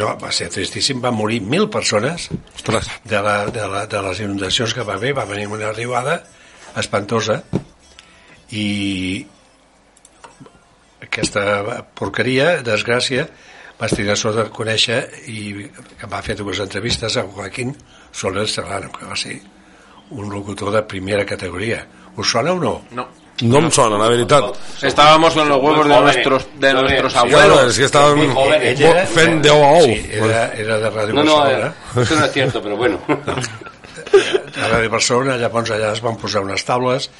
no, va ser tristíssim, van morir mil persones Ostres. de, la, de, la, de les inundacions que va haver, va venir una arribada espantosa i aquesta porqueria, desgràcia, vaig tenir la sort de conèixer i que em va fer dues entrevistes a Joaquín Soler Serrano, que va ser un locutor de primera categoria. Us sona o no? No. No em sona, la veritat. Estábamos con los huevos de nuestros, de nuestros abuelos. es que era- fent de ou a ou. Sí, era, era de Ràdio No, no, Barcelona. eh, eso no es cierto, pero bueno. a Ràdio Barcelona, llavors allà es van posar unes taules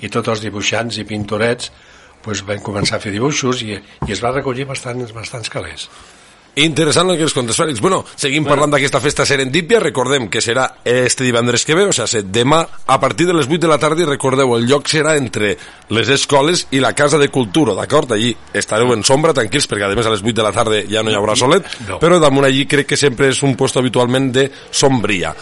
i tots els dibuixants i pintorets pues, van començar a fer dibuixos i, i es va recollir bastants, bastants calés. Interessant el que ens contes, Fèlix. Bueno, seguim bueno. parlant d'aquesta festa serendípia. Recordem que serà este divendres que ve, o sigui, demà a partir de les 8 de la tarda i recordeu, el lloc serà entre les escoles i la Casa de Cultura, d'acord? Allí estareu en sombra, tranquils, perquè a més a les 8 de la tarda ja no hi haurà solet, No. però damunt allí crec que sempre és un puesto habitualment de sombria.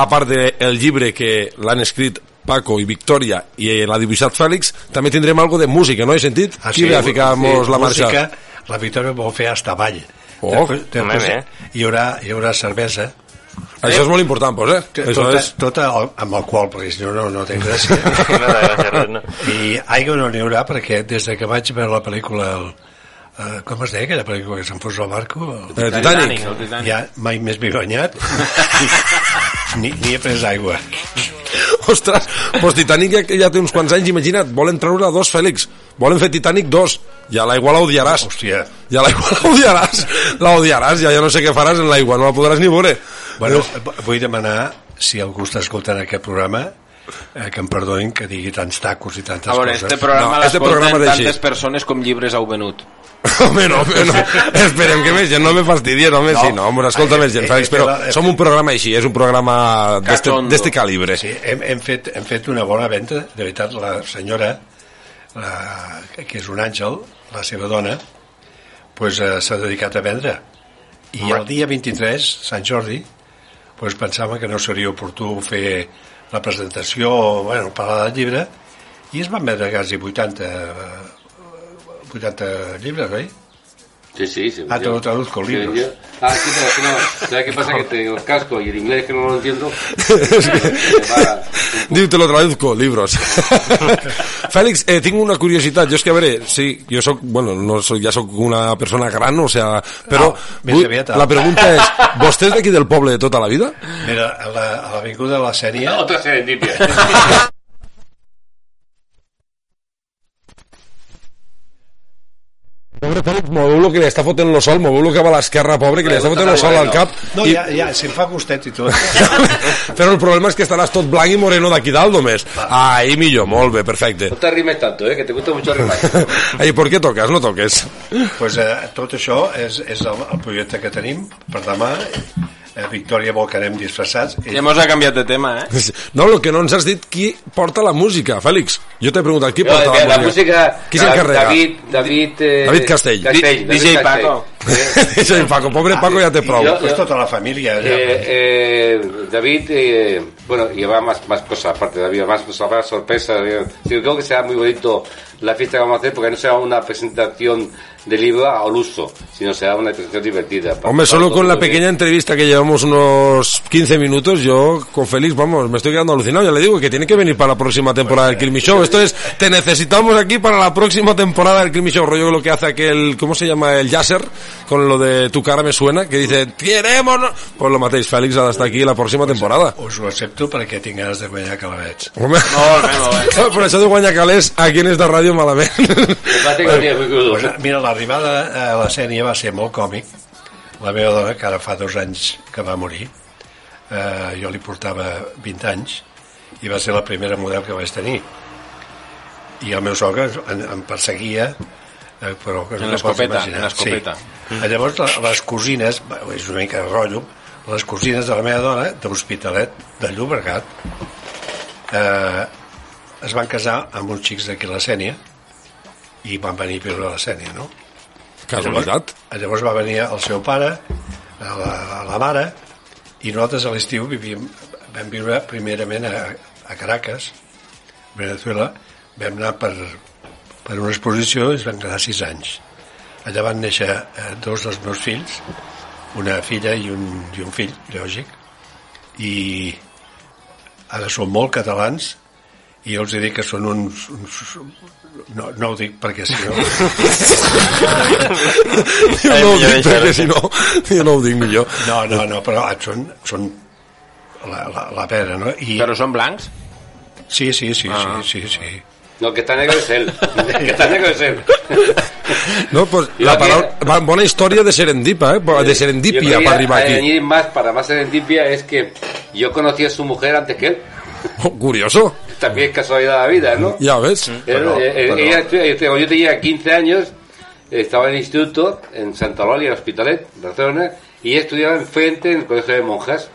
A part del llibre que l'han escrit Paco i Victòria i l'ha dibuixat Fèlix, també tindrem algo de música, no he sentit? Qui ve a ficar-nos la marxa? Ah, Música, la Victòria vol fer hasta ball. Oh, home, bé. hi, haurà, hi haurà cervesa. Això és molt important, pues, eh? Això Tota, és... tota al- amb alcohol, perquè si no, no, no té gràcia. No, no. I aigua no n'hi haurà perquè des de que vaig veure la pel·lícula el, uh, com es deia aquella pel·lícula que s'enfonsa al barco? El Titanic. El Titanic. Ja mai més m'he banyat ni, ni he pres aigua. Ostres, pues Titanic ja, ja té uns quants anys, imagina't, volen treure dos, Fèlix. Volen fer Titanic 2. Ja l'aigua l'odiaràs. Hòstia. Ja l'aigua l'odiaràs. L'odiaràs, ja, ja no sé què faràs en l'aigua, no la podràs ni veure. Bueno, vull demanar, si algú està escoltant aquest programa, eh, que em perdonin que digui tants tacos i tantes A veure, coses. este programa No, no, este programa l'escolten tantes persones com llibres heu venut. Home, no, home, no. Esperem que més gent no me fastidien, home, No. sí, no, home, escolta Eh, més gent, eh, Fèlix, però eh, som un programa així, és un programa d'este d'este calibre. Sí, hem, hem, fet, hem fet una bona venda, de veritat, la senyora, la, que és un àngel, la seva dona, pues, eh, s'ha dedicat a vendre. I el dia 23, Sant Jordi, pues, pensàvem que no seria oportú fer la presentació, bueno, parlar del llibre, i es van vendre quasi 80, eh, 80 llibres, oi? Sí, sí, sí. Ah, te lo traduzco, libros. yo- Ah, sí, pero que no. ¿Sabes qué pasa? Que tengo el casco y el inglés que no lo entiendo. Te lo traduzco, libros. Fèlix, eh, tinc una curiositat. Jo és que, a veure, sí, jo soc, bueno, no soc, ja sóc una persona gran, o sea, No, més vull- la pregunta és, vostè és d'aquí del poble de tota la vida? Mira, a la- a l'avinguda de la sèrie... Otra serendipia. Pobre Fèlix, moveu lo que li està fotent lo sol, moveu lo que va a l'esquerra, pobre, que li està fotent lo sol al cap. No, i... ja, ja, si em fa gustet i tot. Però el problema és que estaràs tot blanc i moreno d'aquí dalt només. Ahí millor, molt bé, perfecte. No te rimes tanto, ¿eh? Que te gusta mucho rimar. Ai, ¿por què toques? No toques. pues, eh, tot això és, és el, el projecte que tenim per demà. Eh, Victòria vol que anem disfressats. Ja hemos canviat de tema, eh? No, el que no ens has dit qui porta la música, Fèlix. Jo t'he preguntat qui No, porta que la, la música... Qui s'encarrega? David, David... Eh, David Castell. Castell David DJ Castell. Paco. Sí, Paco, pobre Paco ja té prou. yo- Pues tota la família. Ja. Eh, eh, David, eh, bueno, lleva más, más cosas aparte de David, más, más sorpresas. eh. Sí, creo que será muy bonito la fiesta que vamos a hacer porque no será una presentación de libro al uso, sino será una presentación divertida. Para- Hombre, para solo con la pequeña entrevista que llevamos unos 15 minutos, yo con Félix, vamos, me estoy quedando alucinado. Ya le digo que tiene que venir para la próxima temporada del Kilmy Show. Esto es, te necesitamos aquí para la próxima temporada del Kilmy Show. Rollo lo que hace aquel, ¿cómo se llama? El Yasser, con lo de tu cara me suena, que dice, queremos... no-". Pues lo matéis, Félix, ha d'estar aquí la próxima temporada. Us ho accepto perquè tinc ganes de guanyar calavets. Home, Molt bé, molt bé. per això de guanyar calés aquí en esta ràdio malament. Pues, mira, l'arribada a la sèrie va ser molt còmic. La meva dona, que ara fa dos anys que va morir, eh, jo li portava 20 anys, i va ser la primera model que vaig tenir. I el meu sogre em, em perseguia, però... que En no l'escopeta, en l'escopeta. Sí. Llavors, la- les cosines, és una mica de rotllo, les cosines de la meva dona, d'Hospitalet, de Llobregat, eh, es van casar amb uns xics d'aquí a la Sènia i van venir a viure a la Sènia, no? Casualitat. Llavors, llavors va venir el seu pare, a la, a la mare, i nosaltres a l'estiu vivíem, vam viure primerament a, a Caracas, Venezuela, vam anar per, per una exposició i es van quedar sis anys. Allà van néixer eh, dos dels meus fills, una filla i un, i un fill, lògic, i ara són molt catalans i jo els he dit que són uns... uns no, no ho dic perquè si no... Jo no ho dic perquè si no, jo no ho dic millor. No, no, no, però ah, són, són la, la, la pera, no? I... Però són blancs? Sí, sí, sí, Ah. sí, sí, sí. No, que está negro es él. que está negro es él. No, pues Yo la va- bona història de serendipa, eh? de Yo serendipia para arribar aquí. añadir más, para más serendipia, es que yo conocí a su mujer antes que él. Oh, curioso, También es casualidad de la vida, ¿no? ya ves. Él- Pero- eh, eh, pero- ella estu- eh, cuando yo tenía 15 años, eh, estaba en el instituto, en Santa Eulalia, Hospitalet, Barcelona, y ella estudiaba enfrente en el colegio de monjas.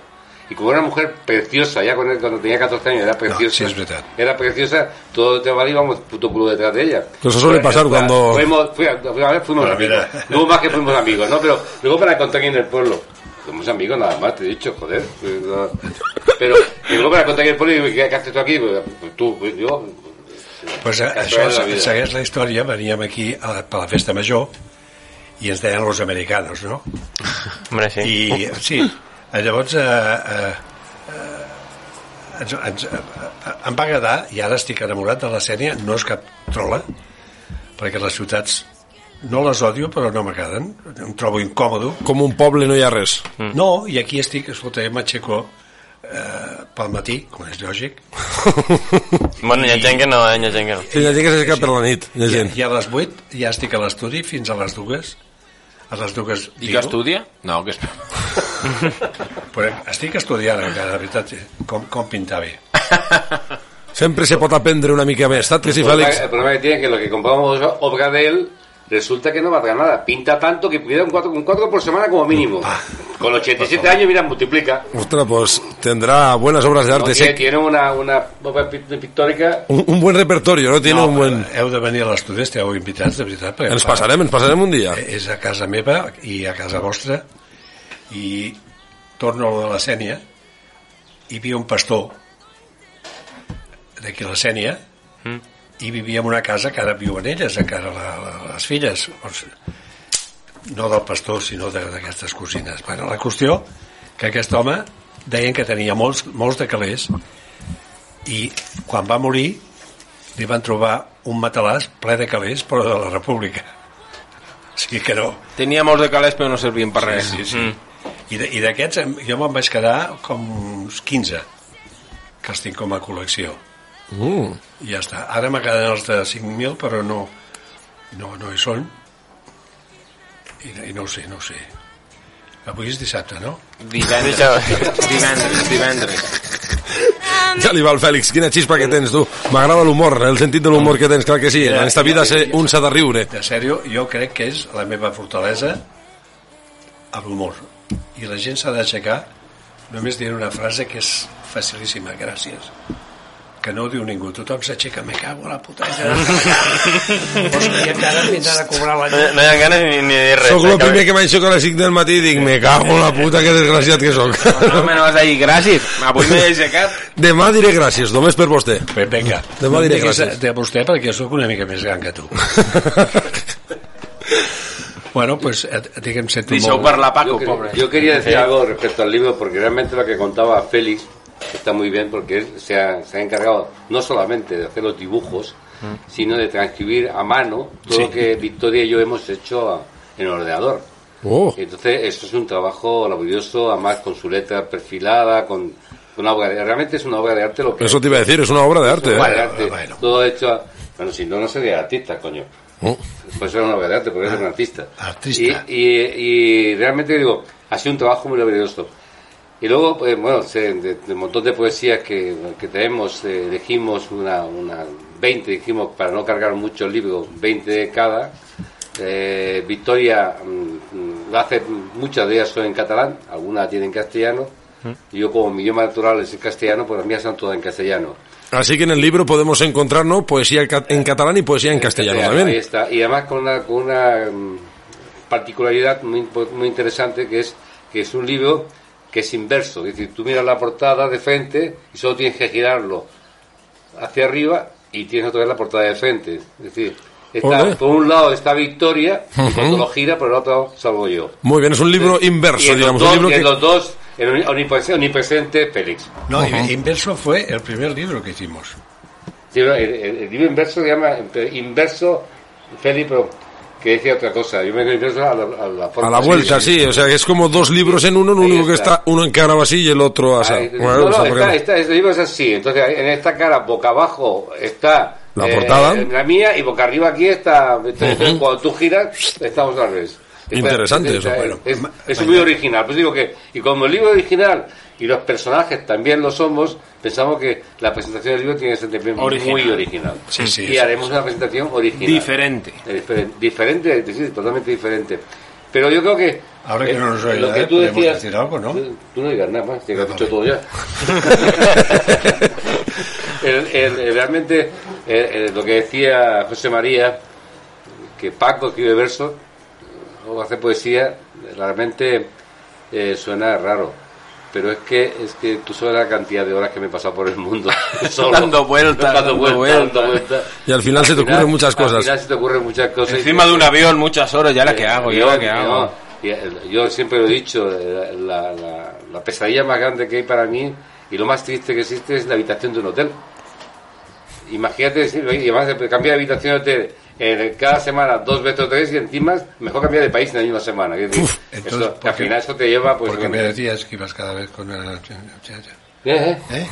Y como era una mujer preciosa, ya cuando, cuando tenía 14 años era preciosa. sí, es verdad. Era preciosa, todo el tema íbamos puto culo detrás de ella. Que eso suele pasar Fue- cuando- Fuimos, fui a- fui a ver, fuimos Pero amigos. Luego más que fuimos amigos, ¿no? Pero luego para contar aquí en el pueblo. Somos amigos nada más, te he dicho, joder. Pues, no. Pero y luego para contar aquí en el pueblo, y ¿qué qué haces tú aquí? Pues, pues tú, pues yo. Pues eh, això de la vida. segueix la història, veníem aquí a, la- per la festa major i ens deien los americanos, no? Hombre, sí. I sí, llavors eh, eh, eh, ens, ens, eh, em va agradar i ara estic enamorat de la Sènia, no és cap trola, perquè les ciutats no les odio però no m'agraden, em trobo incòmodo. Com un poble no hi ha res. No, i aquí estic, escolta, m'aixeco eh, pel matí, com és lògic, Bueno, hi ha gent que no, eh? Hi ha gent que no. Sí, hi ha gent que s'aixeca per la nit, hi ha i, gent. i a les 8 ja estic a l'estudi fins a les dues a les dues I que estudia? No, que es... Però estic estudiant encara, de veritat, com, com pintar bé. Sempre se pot aprendre una mica més, saps que sí, problema, Fèlix? el problema que tiene es que lo que compramos obra de él resulta que no valga nada. Pinta tanto que pudiera un cuatro, un cuatro por semana como mínimo. Con 87 años, mira, multiplica. Ostres, pues tendrá buenas obras de No, arte. tiene, sí. tiene una, una obra pi- pictórica. Un, un buen repertorio, no? Tiene no, un buen... Heu de venir a l'estudi, esteu invitats, de veritat. Ens passarem, ens passarem un dia. És a casa meva i a casa vostra i torno a lo de la Sènia hi havia un pastor d'aquí a la Sènia i vivia en una casa que ara viuen elles, encara la, la, les filles. Doncs, no del pastor, sinó de- d'aquestes cosines. Bueno, la qüestió que aquest home deien que tenia molts, molts de calés i quan va morir li van trobar un matalàs ple de calés però de la república o sigui que no Tenia molts de calés però no servien per res. sí, sí, sí. de- i d'aquests jo me'n vaig quedar com uns 15 que els tinc com a col·lecció Mm. i ja està, ara me queden els de 5.000 però no, no, no hi són i, i no ho sé, no ho sé avui és dissabte, no? Divendres, divendres, divendres. Ja li va al Fèlix, quina xispa que tens tu. M'agrada l'humor, el sentit de l'humor que tens, clar que sí. En esta vida se, un s'ha de riure. De sèrio, jo crec que és la meva fortalesa a l'humor. I la gent s'ha d'aixecar només dient una frase que és facilíssima, gràcies. Que no ho diu ningú, tothom s'aixeca, me cago a la puta. Hòstia, que ara em vindran a cobrar la No, no hi ha ganes ni, ni de dir res. Soc el primer que m'aixeco a les 5 del matí i dic, me cago la puta, que desgraciat que sóc. No me no vas a dir gràcies. Avui m'he aixecat. Demà diré gràcies, només per vostè. Pues vinga, Demà no em diré gràcies. de vostè perquè sóc una mica més gran que tu. bueno, pues eh, digue'm, sento Deixeu molt... parlar Paco, yo, quería- pobre. yo quería decir algo respecto al libro, porque realmente lo que contaba Félix está muy bien, porque él se ha, se ha encargado no solamente de hacer los dibujos, sino de transcribir a mano todo Sí. lo que Victoria y yo hemos hecho a- en el ordenador. Oh. Entonces, eso es un trabajo laborioso, además con su letra perfilada, con, una obra de, realmente es una obra de arte lo que Eso te iba a decir, es una obra de arte. es una obra de ¿eh? arte, todo hecho a- bueno, si no, no sería artista, coño. Oh. Pues era una obra de arte, porque es un artista. artista. Y, y, y realmente digo, ha sido un trabajo muy laborioso. Y luego, pues, bueno, se- de, de un montón de poesías que, que tenemos, eh, elegimos una, una 20, dijimos, para no cargar mucho el libro, 20 de cada. Eh, Victoria mm, mm, lo hace, muchas de ellas son en catalán, algunas tienen en castellano. Y yo, como mi idioma natural es el castellano, pues las mías son todas en castellano. Así que en el libro podemos encontrar ¿no? poesía en catalán y poesía en castellano Ahí también. está. Y además con una, con una mm, particularidad muy, muy interesante que es que es un libro que es inverso. Es decir, tú miras la portada de frente y solo tienes que girarlo hacia arriba y tienes otra vez la portada de frente. Es decir, está- por un lado está Victoria y cuando lo gira, por el otro salgo yo. Muy bien, es un libro inverso, digamos. Un libro que... los dos, el omni- omnipresente, omnipresente Félix. No, Inverso fue el primer libro que hicimos. Sí, el, el- el libro inverso se llama eh, Inverso Félix, pero que decía otra cosa. Yo me inverso a la, a la A forma. la vuelta, sí, o sea, que es como dos libros en uno, el único que está, uno encarado así y el otro así. Ahí- Bueno, no, sea, no, porque- está, está- este libro es así. Entonces, en esta cara, boca abajo, está La eh, portada. la mía y boca arriba aquí está. entonces, Cuando tú giras, estamos al revés. Interesante eso, bueno. Es, es muy original. Pues digo que, y como el libro es original y los personajes también lo somos, pensamos que la presentación del libro tiene que ser también Original. muy original. Sí, sí, y haremos una presentación original. Diferente. Eh, diferen- Diferente, sí, totalmente diferente. Pero yo creo que. Ahora que eh, no nos lo oye, que ¿eh? tú decías. decir algo, ¿no? Tú, tú no digas nada más, que has dicho todo ya. El- el- el- realmente, eh, eh, lo que decía José María, que Paco escribe versos o hace poesía, realmente eh, suena raro. Pero es que es que tú sabes la cantidad de horas que me he pasado por el mundo. solo, Dando vueltas, dando dando vueltas, vueltas. Y al final se te ocurren muchas Al cosas. final se te ocurren muchas cosas. Encima de un avión, muchas horas, ya la que hago, ya la que Yo- hago. yo- siempre lo he dicho, eh, la, la- la pesadilla más grande que hay para mí y lo más triste que existe es la habitación de un hotel. Imagínate, si- y además de cambiar de habitación de hotel eh, cada semana dos veces o tres y encima mejor cambiar de país en la misma semana. Es decir, entonces, eso- ¿por que al final eso te lleva pues Porque bueno, me decías que ibas cada vez con una... ¿Eh? ¿Eh?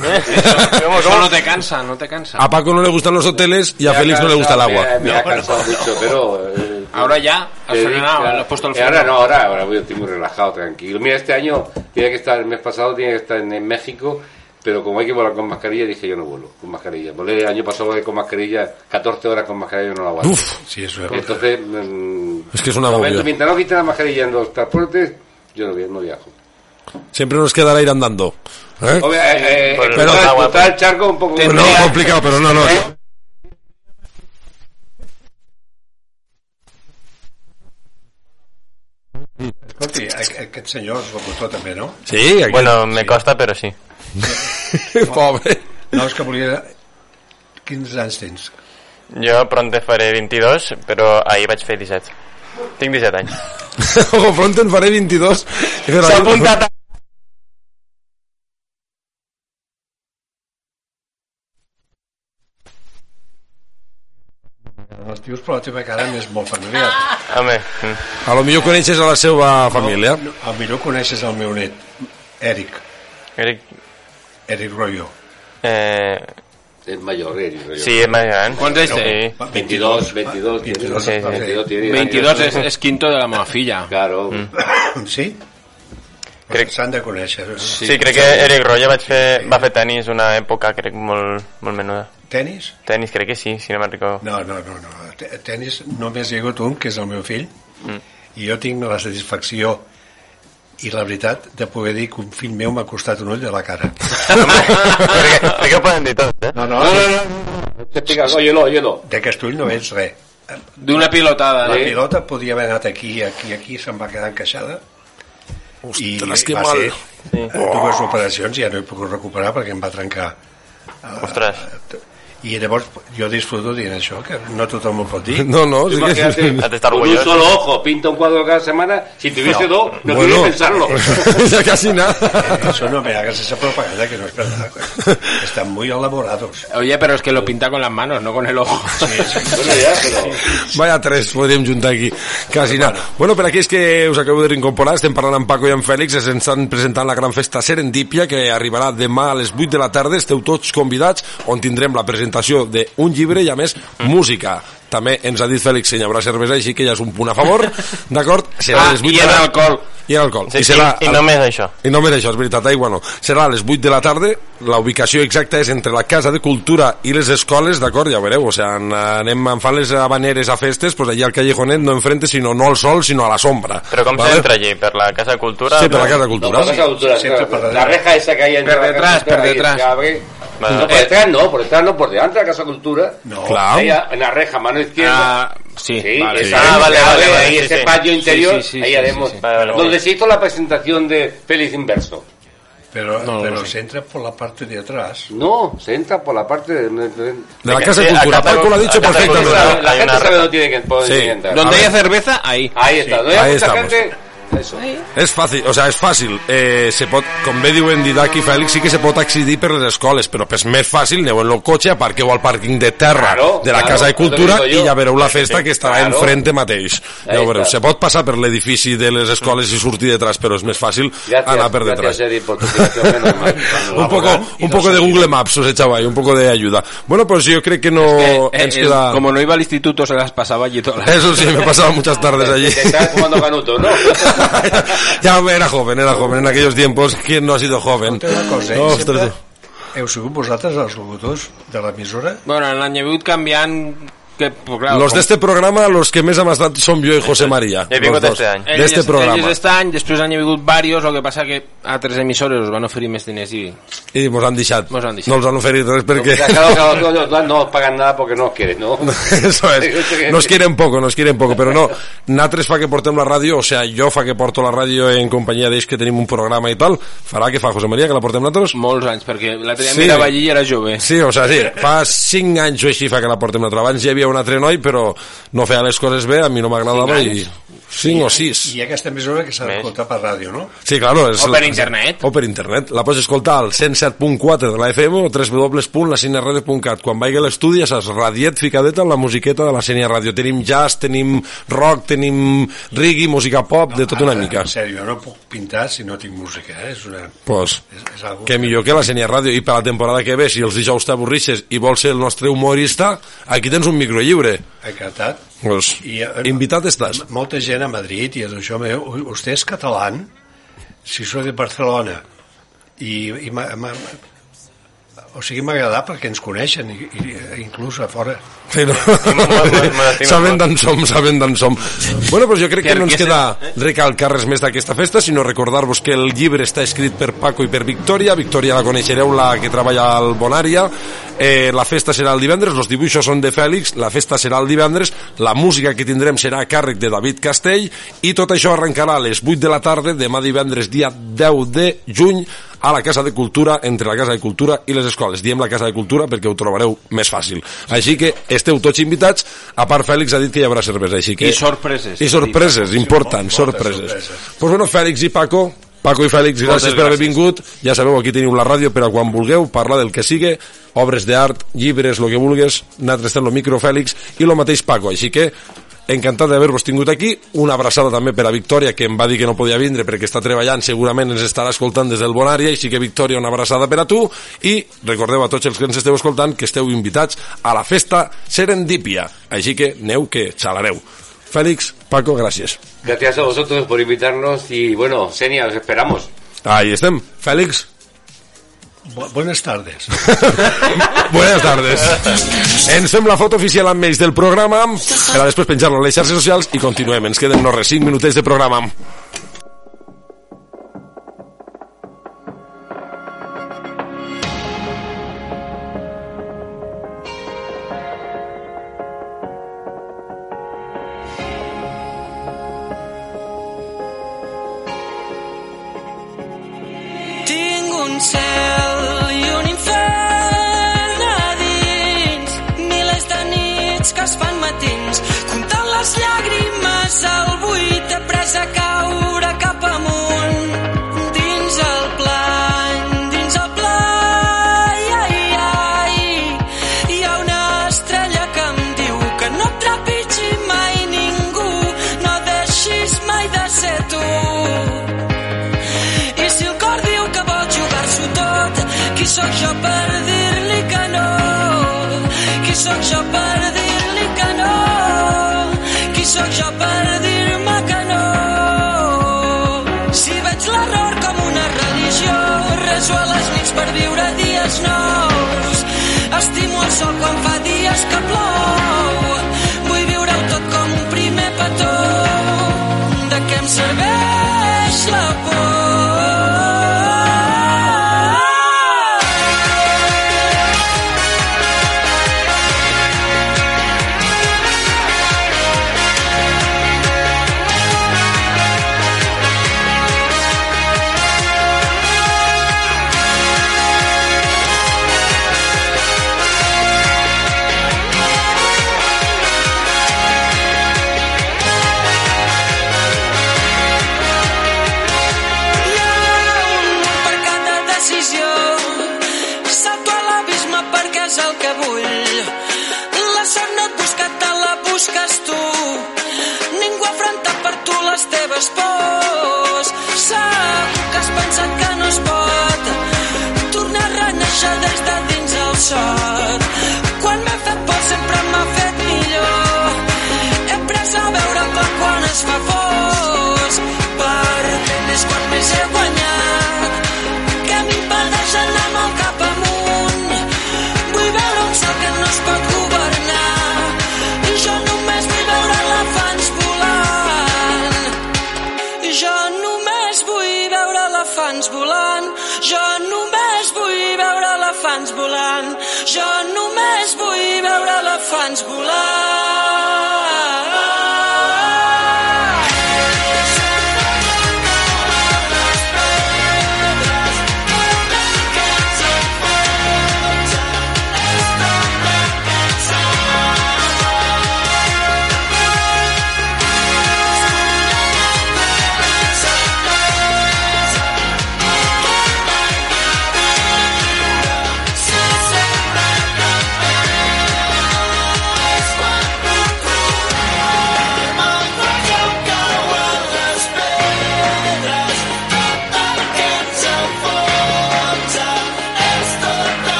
Eso no te cansa, no te cansa. A Paco no le gustan los hoteles y a Félix no le gusta el agua. Me, ha- me ha cansado mucho, pero... eh, Ahora ya, has frenado, digo, le has puesto el freno. Ahora no, ahora, ahora voy, estoy muy relajado, tranquilo. Mira, este año tiene que estar, el mes pasado tiene que estar en, en México, pero como hay que volar con mascarilla, dije yo no vuelo con mascarilla. Volé el año pasado con mascarilla, 14 horas con mascarilla y no la aguanto. Uf, sí, eso es Entonces, mm, Es que es un de momento, mientras no quiten la mascarilla en los transportes, yo no, no viajo. Siempre nos quedará ir andando. ¿eh? Obvio, eh, eh, cruzar- agua, cruzar el charco un poco... Pues no, complicado, pero no, no. Escolti, aqu- aquest senyor és locutor també, no? Sí, aquí... Bueno, me costa, però sí. Pobre. No, és que volia... Quins anys tens? Jo pronte faré 22, però ahir vaig fer 17. Tinc 17 anys. Ojo, pronto en faré 22. S'ha apuntat a... Els tios, però la teva cara m'és molt familiar. Home, A lo millor coneixes a la seva família. No, a millor coneixes el meu net, Eric. Eric... Eric Royo. Eh... Es mayor, Eric. Royo. Sí, és més gran. Quants anys té? Sí. 22, 22, 22, Sí, sí. 22, tiene 22 años. és, és quinto de la meva filla. Claro. Sí? Crec- S'han de conèixer. Sí, sí crec que Eric Roya vaig fer, va fer tenis una època, crec, molt, molt menuda. Tenis? Tenis, crec que sí, si no me'n recordo. No, no, no, no. Te- Tenis només hi ha hagut un, que és el meu fill, Mm. i jo tinc la satisfacció i la veritat de poder dir que un fill meu m'ha costat un ull de la cara. Que ho poden dir tot, eh? No, no, No, no, no. Explicas, óyelo, óyelo. d'aquest ull no veig res. D'una pilotada. La eh? pilota podia haver anat aquí, aquí, aquí, se'n va quedar encaixada. I Ostres, que va mal. ser dues operacions, ja no he pogut recuperar perquè em va trencar. Ostres. I llavors jo disfruto dient això, que no tothom ho pot dir. No, no, sí que... Con un solo ojo, pinta un cuadro cada semana. Si tuviese dos, no Bueno. pensarlo. ya casi nada. Eso no me hagas esa propaganda que no es verdad. Están muy elaborados. Oye, pero es que lo pinta con las manos, no con el ojo. Bueno, ya, pero... Vaya tres, podríem juntar aquí. Quasi nada. Bueno, per aquells que us acabeu de reincorporar, estem parlant amb Paco i amb Fèlix, ens estan presentant la gran festa Serendípia, que arribarà demà a les 8 de la tarda, esteu tots convidats, on tindrem la presentació d'un llibre i, a més, música. També ens ha dit Fèlix que hi haurà cervesa, així que ja és un punt a favor, d'acord? Serà Ah, les 8 i de en la... alcohol. I en alcohol. Sí, I, serà i, i només això. i només això, és veritat, aigua no. Serà a les 8 de la tarda, la ubicació exacta és entre la Casa de Cultura i les escoles, d'acord? Ja ho veureu, o sigui, anem, em fan les habaneres a festes, pues allà al Callejonet no enfrente, sinó no al sol, sinó a la sombra. Però com Vale? s'entra allí? Per la Casa de Cultura? Sí, per la Casa de No, Cultura. por esa altura, Siempre claro, para la adelante. reja esa que hay en Por detrás, por detrás. Vale. No, por detrás no, por detrás no, por delante de la Casa Cultura. No. Clar. Ahí a- en la reja, mano izquierda. Ah, sí, Sí, vale. esa- Ah, vale, vale, ahí, vale, ese sí. patio interior, Sí, sí, sí, ahí sí, haremos. sí, sí. Vale, vale, donde vale. se hizo la presentación de Félix Inverso. Pero, No, no pero sé. se entra por la parte de atrás. No, se entra por la parte de... de- De la Casa de Sí, Cultura. acá Paco lo ha dicho perfectamente. La gente sabe dónde tiene que, entrar. Donde haya cerveza, ahí. Ahí está, donde hay mucha estamos. gente... Eso. És fàcil, o sigui, és fàcil. Eh, se pot, com bé diuen Didac i Fèlix, sí que se pot accedir per les escoles, però és més fàcil, aneu en el cotxe, aparqueu al pàrquing de terra Claro, de la claro, Casa de que Cultura i ja veureu la festa que estarà Claro. enfrente mateix. Ja ho veureu. Se pot passar per l'edifici de les escoles i sortir detrás, però és més fàcil Gracias, anar per detrás. gracias, por tu un poco, un poco de Google Maps os he echado ahí, un poco de ayuda. Bueno, pues yo creo que no Eh, ens eh, queda... Como no iba al instituto, se las pasaba allí todas las... Eso sí, me pasaba muchas tardes allí. Te estás fumando canuto, ¿no? ya era joven, era joven en aquellos tiempos. ¿Quién no ha sido joven? Una cosa, eh? Ostres, Sempre heu sigut vosaltres els locutors de l'emissora? Bueno, en l'any 8 canviant... Que, pues, claro, los com- de este programa, los que més hem estat són jo i José María. He vingut este any. De este Ells- programa. Ells este any, després han vingut varios, el que passa que altres emissores us van oferir més diners i... I mos han deixat. Mos han deixat. No els han oferit res perquè... Claro, claro, no, no, no, pagan nada porque no os quieren, ¿no? Eso es. Nos quieren poco, nos quieren poco, però no. Natres fa que portem la ràdio, o sea, jo fa que porto la ràdio en companyia d'ells que tenim un programa i tal. Farà que fa José María, que la portem nosaltres? Molts anys, perquè l'altre dia Sí. mirava allí i era jove. Sí, o sea, sí, fa 5 anys o així fa que la portem nosaltres. Abans hi havia un altre noi, però no feia les coses bé, a mi no m'agradava i... 5 o 6. I aquesta emissora que s'ha d'escoltar per ràdio, no? Sí, claro. És O per internet. O per internet. La pots escoltar al 107.4 de la FM o www.lacinerradio.cat. Quan vagi a l'estudi, ja saps, radiet ficadeta la musiqueta de la Senya Ràdio. Tenim jazz, tenim rock, tenim reggae, música pop, de tot una mica. En sèrio, no puc pintar si no tinc música, eh? És una... Pues, És, és algo que millor que la Senya Ràdio. I per la temporada que ve, si els dijous t'avorrixes i vols ser el nostre humorista, aquí tens un micro lliure. Encantat. Pues, I, eh, invitat estàs. Molta gent a Madrid i és això meu, vostè és català? Si soy de Barcelona. I, i m'ha- o sigui, m'ha agradat perquè ens coneixen, i, i, inclús a fora. Sí, no? saben d'on som, saben d'on som. Bueno, pues jo crec que no ens queda recalcar res més d'aquesta festa, sinó recordar-vos que el llibre està escrit per Paco i per Victòria. Victòria la coneixereu, la que treballa al Bonària. Eh, la festa serà el divendres, els dibuixos són de Fèlix, la festa serà el divendres, la música que tindrem serà a càrrec de David Castell i tot això arrencarà a les 8 de la tarda, demà divendres dia 10 de juny, a la Casa de Cultura, entre la Casa de Cultura i les escoles. Diem la Casa de Cultura perquè ho trobareu més fàcil. Així que esteu tots invitats, a part Fèlix ha dit que hi haurà cervesa, així que... I sorpreses. I sorpreses, important, sorpreses. Pues bueno, Fèlix i Paco, Paco i Fèlix, gràcies Moltes per haver gràcies. vingut. Ja sabeu, aquí teniu la ràdio per a quan vulgueu parlar del que sigue, obres d'art, llibres, el que vulgues, nosaltres estem el micro Fèlix i el mateix Paco, així que encantat d'haver-vos tingut aquí, una abraçada també per a Victòria, que em va dir que no podia vindre perquè està treballant, segurament ens estarà escoltant des del Bonària, així que Victòria, una abraçada per a tu, i recordeu a tots els que ens esteu escoltant que esteu invitats a la festa Serendípia, així que neu que xalareu. Fèlix, Paco, gràcies. Gracias a vosotros por invitarnos y bueno, Senia, os esperamos. Ahí estem. Fèlix, Bu buenas tardes. Buenas tardes. Ens fem la foto oficial amb ells del programa per a després penjar-la a les xarxes socials i continuem. Ens queden no res, 5 minutets de programa. Que es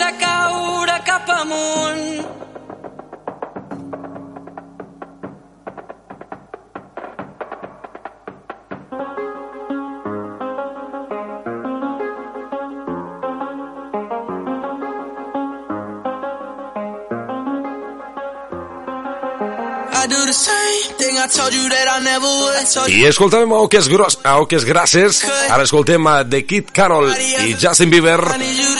a caure cap amunt. I escoltàvem a Oques, Gros, a Oques Grasses, ara escoltem a The Kid Carol i Justin Bieber,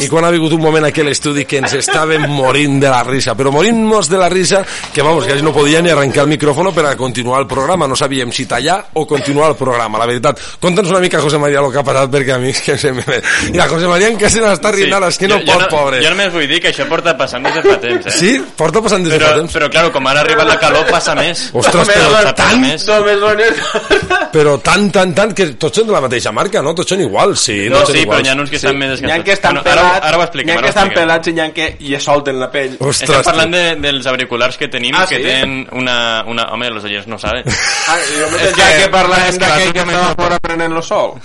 i quan ha vingut un moment aquí a l'estudi que ens estàvem morint de la risa, però morint-nos de la risa, que vamos, que no podia ni arrencar el micròfono per a continuar el programa, no sabíem si tallar o continuar el programa, la veritat. Conta'ns una mica, José María, el que ha passat, perquè a mi que se me... Mira, José María en que se n'està rient ara, és que no jo, pot, jo pobre. Jo només vull dir que això porta passant des de fa temps, eh? Sí? Porta passant des de però, fa temps? Però, claro, com ara ha arribat la calor, passa més. Ostres, però tant, més. Però tant, tant, tant, que tots són de la mateixa marca, no? Tots són iguals, sí. No, són sí, però iguals. n'hi ha uns que estan més N'hi ha que estan Bueno, ara, pelats, ara ho n'hi expliquem, ha ara que ho estan pelats i n'hi ha que hi solten la pell. Estem parlant de, dels auriculars que tenim, Ah, que sí? tenen una, una... Home, los oients no saben. Ah, jo És que- que parlàvem d'aquell que l'altre estava fora prenent lo sol.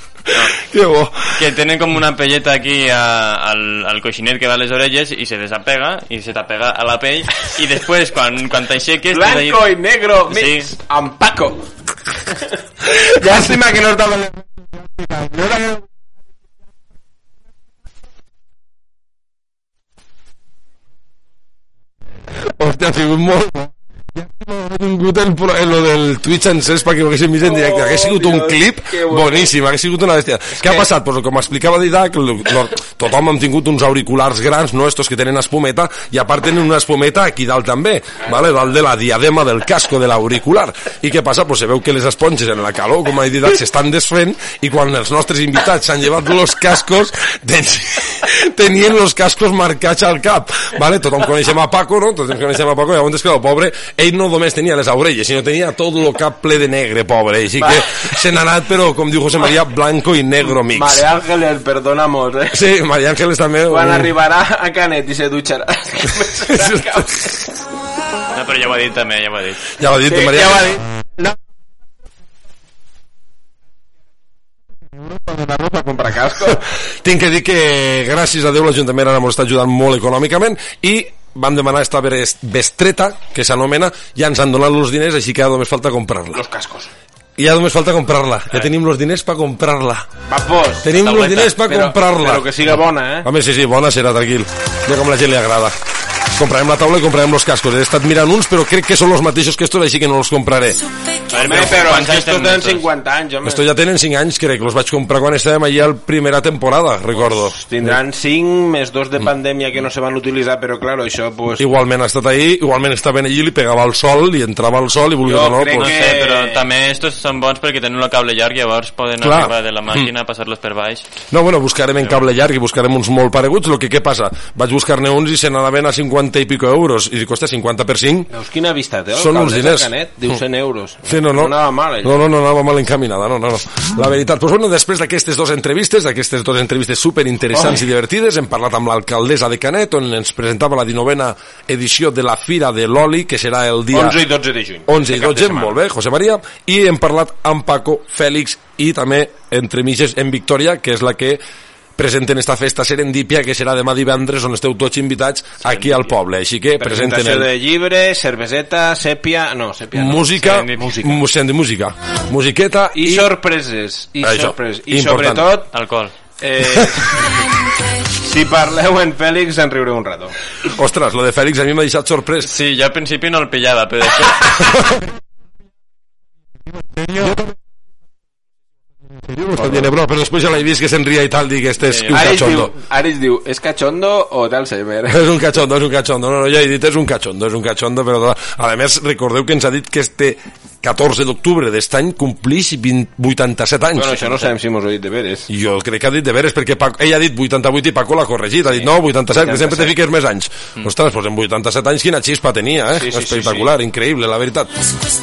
Que bo. Que tenen com una pelleta aquí a, al, al coixinet que va a les orelles i se desapega i se t'apega a la pell i després quan, quan t'aixeques... Blanco i negro mix Sí. amb Paco. Llàstima que no estava... Hòstia, ha sigut molt... Ha tingut el, el, lo del Twitch encès perquè ho haguéssim vist en directe. Oh, Hauria sigut un clip boníssim, hauria sigut una bèstia. Què ha passat? Pues, com explicava Didac, tothom hem tingut uns auriculars grans, no? Estos que tenen espumeta, i a part tenen una espumeta aquí dalt també, vale? dalt de la diadema del casco de l'auricular. I què passa? Pues se veu que les esponges en la calor, com ha dit Didac, s'estan desfent, i quan els nostres invitats s'han llevat los cascos, ten tenien los cascos marcats al cap, vale? Tothom coneixem a Paco, no? Tothom coneixem a Paco, i llavors, clar, el pobre, ell no només tenia les orelles, sinó tenia tot el cap ple de negre, pobre, així que se n'ha anat, però, com diu José María, blanco i negro mix. María Ángeles, perdonamos, eh? Sí, María Ángeles també. Quan un- arribarà a Canet i se dutxarà. No, però ja ho ha dit també, ja ho ha dit. Ja ho ha dit, Sí, María ja ho ha dit. No. Una ropa comprar casco. Tinc que dir que, gràcies a Déu, l'Ajuntament ara ens està ajudant molt econòmicament i vam demanar esta bes- bestreta, que s'anomena, ja ens han donat els diners, així que ara només falta comprar-la. Los cascos. I ja només falta comprar-la. Ja tenim els diners per comprar-la. Vamos. Tenim els diners per comprar-la. Però que siga bona, eh? Home, sí, sí, bona serà, tranquil. Ja com la gent li agrada. Comprarem la taula i comprarem els cascos. He estat mirant uns, però crec que són els mateixos que estos, així que no els compraré. Home, però anys estos tenen tenen estos? 50 anys, home. Estos ja tenen 5 anys, crec. Els vaig comprar quan estàvem allà a la primera temporada, recordo. Tindran 5 més 2 de pandèmia que no se van utilitzar, però claro, això pues... Igualment ha estat ahí, igualment estaven allí, li pegava el sol, li entrava el sol i volia Jo o no, crec No pues, sé, però també estos són bons perquè tenen el cable llarg, llavors poden Clar. arribar de la màquina, passar-los per baix. No, bueno, buscarem en cable llarg i buscarem uns molt pareguts. Lo que què passa? Vaig buscar-ne uns i se n'anaven a 50 i pico euros. I costa 50 per 5. Veus quina vista té? Són uns de diners. Canet? Diu 100 euros. Sí, no, no. No anava mal, allò. No, no, no anava mal encaminada, no, no, no. La veritat. Pues bueno, després d'aquestes dues entrevistes, d'aquestes dues entrevistes super interessants Oh. i divertides, hem parlat amb l'alcaldessa de Canet, on ens presentava la 19a edició de la Fira de l'Oli, que serà el dia... 11 i 12 de juny. 11 i De cap de 12, setmana. molt bé, José María, i hem parlat amb Paco, Fèlix i també, entre mitges, en Victòria, que és la que presenten esta festa serendípia que serà demà divendres on esteu tots invitats aquí al poble així que presenten Presentació el... de llibre, cerveseta, sèpia... No, sèpia no. música, Música. música. de música musiqueta I, i, sorpreses. I Això, sorpreses. I important. sobretot, Alcohol. eh, si parleu en Fèlix, en riureu un rato. ostres, lo de Fèlix a mi m'ha deixat sorprès Sí, jo al principi no el pillava, però després... Tiene bro, però després ja l'he vist que se'n ria i tal, dic, este és un Ara es, diu, cachondo. ara es diu, és cachondo o d'Alzheimer? És un cachondo, és un cachondo. No, no, ja he dit, és un cachondo, és un cachondo, però... A més, recordeu que ens ha dit que este 14 d'octubre d'est any complix 20, 87 anys. Bueno, això no sabem si mos ho ha dit de veres. Jo crec que ha dit de veres, perquè Paco, ell ha dit 88 i Paco l'ha corregit, ha dit no, 87, que sempre te 87. fiques més anys. Mm. Ostres, doncs en 87 anys quina xispa tenia, eh? Sí, sí, sí, Espectacular, increïble, la veritat.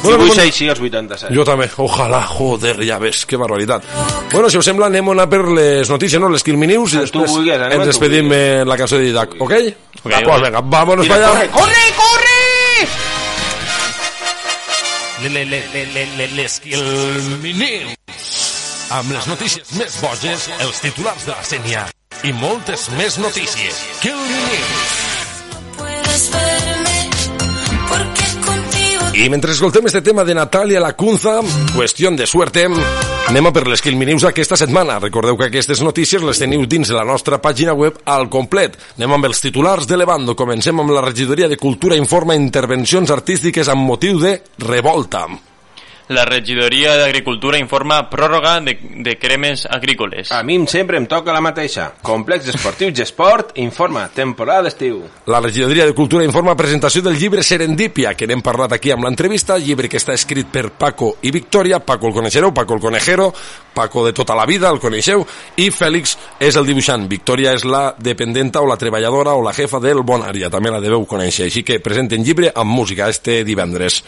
Jo vull ser així als 87. Jo també, ojalà, joder, ja ves, que barbaritat. Bueno, si us sembla, anem a per les notícies, no? Les Quilmi News, i després vulguis, ens despedim en la cançó de Didac, ok? Ok, pues ok. venga, vámonos para allá. corre, corre, corre! Amb les notícies més boges, els titulars de la sènia i moltes més notícies. Quilmi News. Y mientras escoltem este tema de Natalia Lacunza, cuestión de suerte, Anem a per les Quilmi News aquesta setmana. Recordeu que aquestes notícies les teniu dins de la nostra pàgina web al complet. Anem amb els titulars de Levando. Comencem amb la regidoria de Cultura informa intervencions artístiques amb motiu de revolta. La regidoria d'Agricultura informa pròrroga de, de cremes agrícoles. A mi sempre em toca la mateixa. Complex Esportiu Gesport informa temporada d'estiu. La regidoria de Cultura informa presentació del llibre Serendípia, que n'hem parlat aquí amb l'entrevista, llibre que està escrit per Paco i Victoria, Paco el coneixereu, Paco el conejero, Paco de tota la vida, el coneixeu, i Fèlix és el dibuixant, Victoria és la dependenta o la treballadora o la jefa del Bonària, també la deveu conèixer, així que presenten llibre amb música este divendres.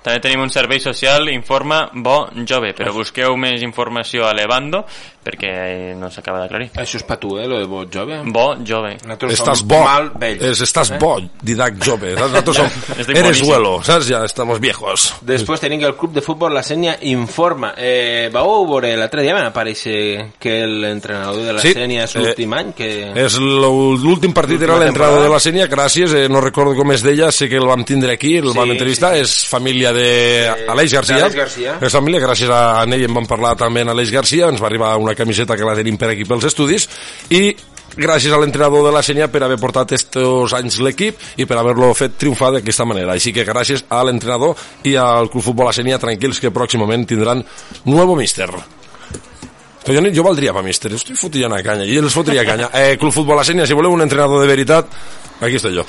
També tenim un servei social, informa Bo Jove, però busqueu més informació a Levando perquè eh, no s'acaba d'aclarir. Això és per tu, eh, lo de Bo Jove? Bo Jove. Nosaltres Estàs bo, mal vells. és, estàs Eh? bo, Didac jove. Nosaltres som, eres huelo, saps? Ja estamos viejos. Després tenim que el club de futbol La Senya informa. Eh, vau veure l'altre dia van aparèixer que l'entrenador de La Sí, Senya és eh, l'últim any que... És l'últim partit era l'entrenador de la Sènia, gràcies, eh, no recordo com es deia, sé que el vam tindre aquí, el Sí, vam entrevistar, sí, sí. és família de Aleix Garcia. d'Aleix Garcia. És família, gràcies a ell en vam parlar també en Aleix Garcia, ens va arribar una camiseta que la tenim per aquí pels estudis, i gràcies a l'entrenador de la Sènia per haver portat estos anys l'equip i per haver-lo fet triomfar d'aquesta manera. Així que gràcies a l'entrenador i al Club Futbol La Sènia, tranquils que pròximament tindran nuevo míster. Però jo, jo valdria pa míster, estic fotent a canya, i els fotria canya. Eh, Club Futbol La Sènia, si voleu un entrenador de veritat, aquí estoy jo.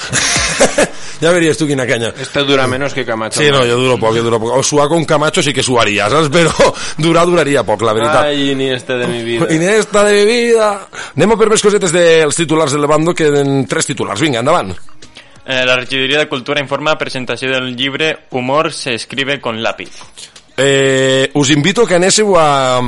ja veries tu quina canya. Este dura menos que Camacho. Sí, no, jo duro poc, jo duro poc. O suar con Camacho sí que suaria, saps? Però durar duraria poc, la veritat. Ai, ni este de mi vida. Iniesta de mi vida. Anem a per més cosetes dels titulars del Levando, que en tres titulars. Vinga, endavant. Eh, la regidoria de Cultura informa presentació del llibre Humor se escribe con lápiz. Eh, us invito que anéssiu a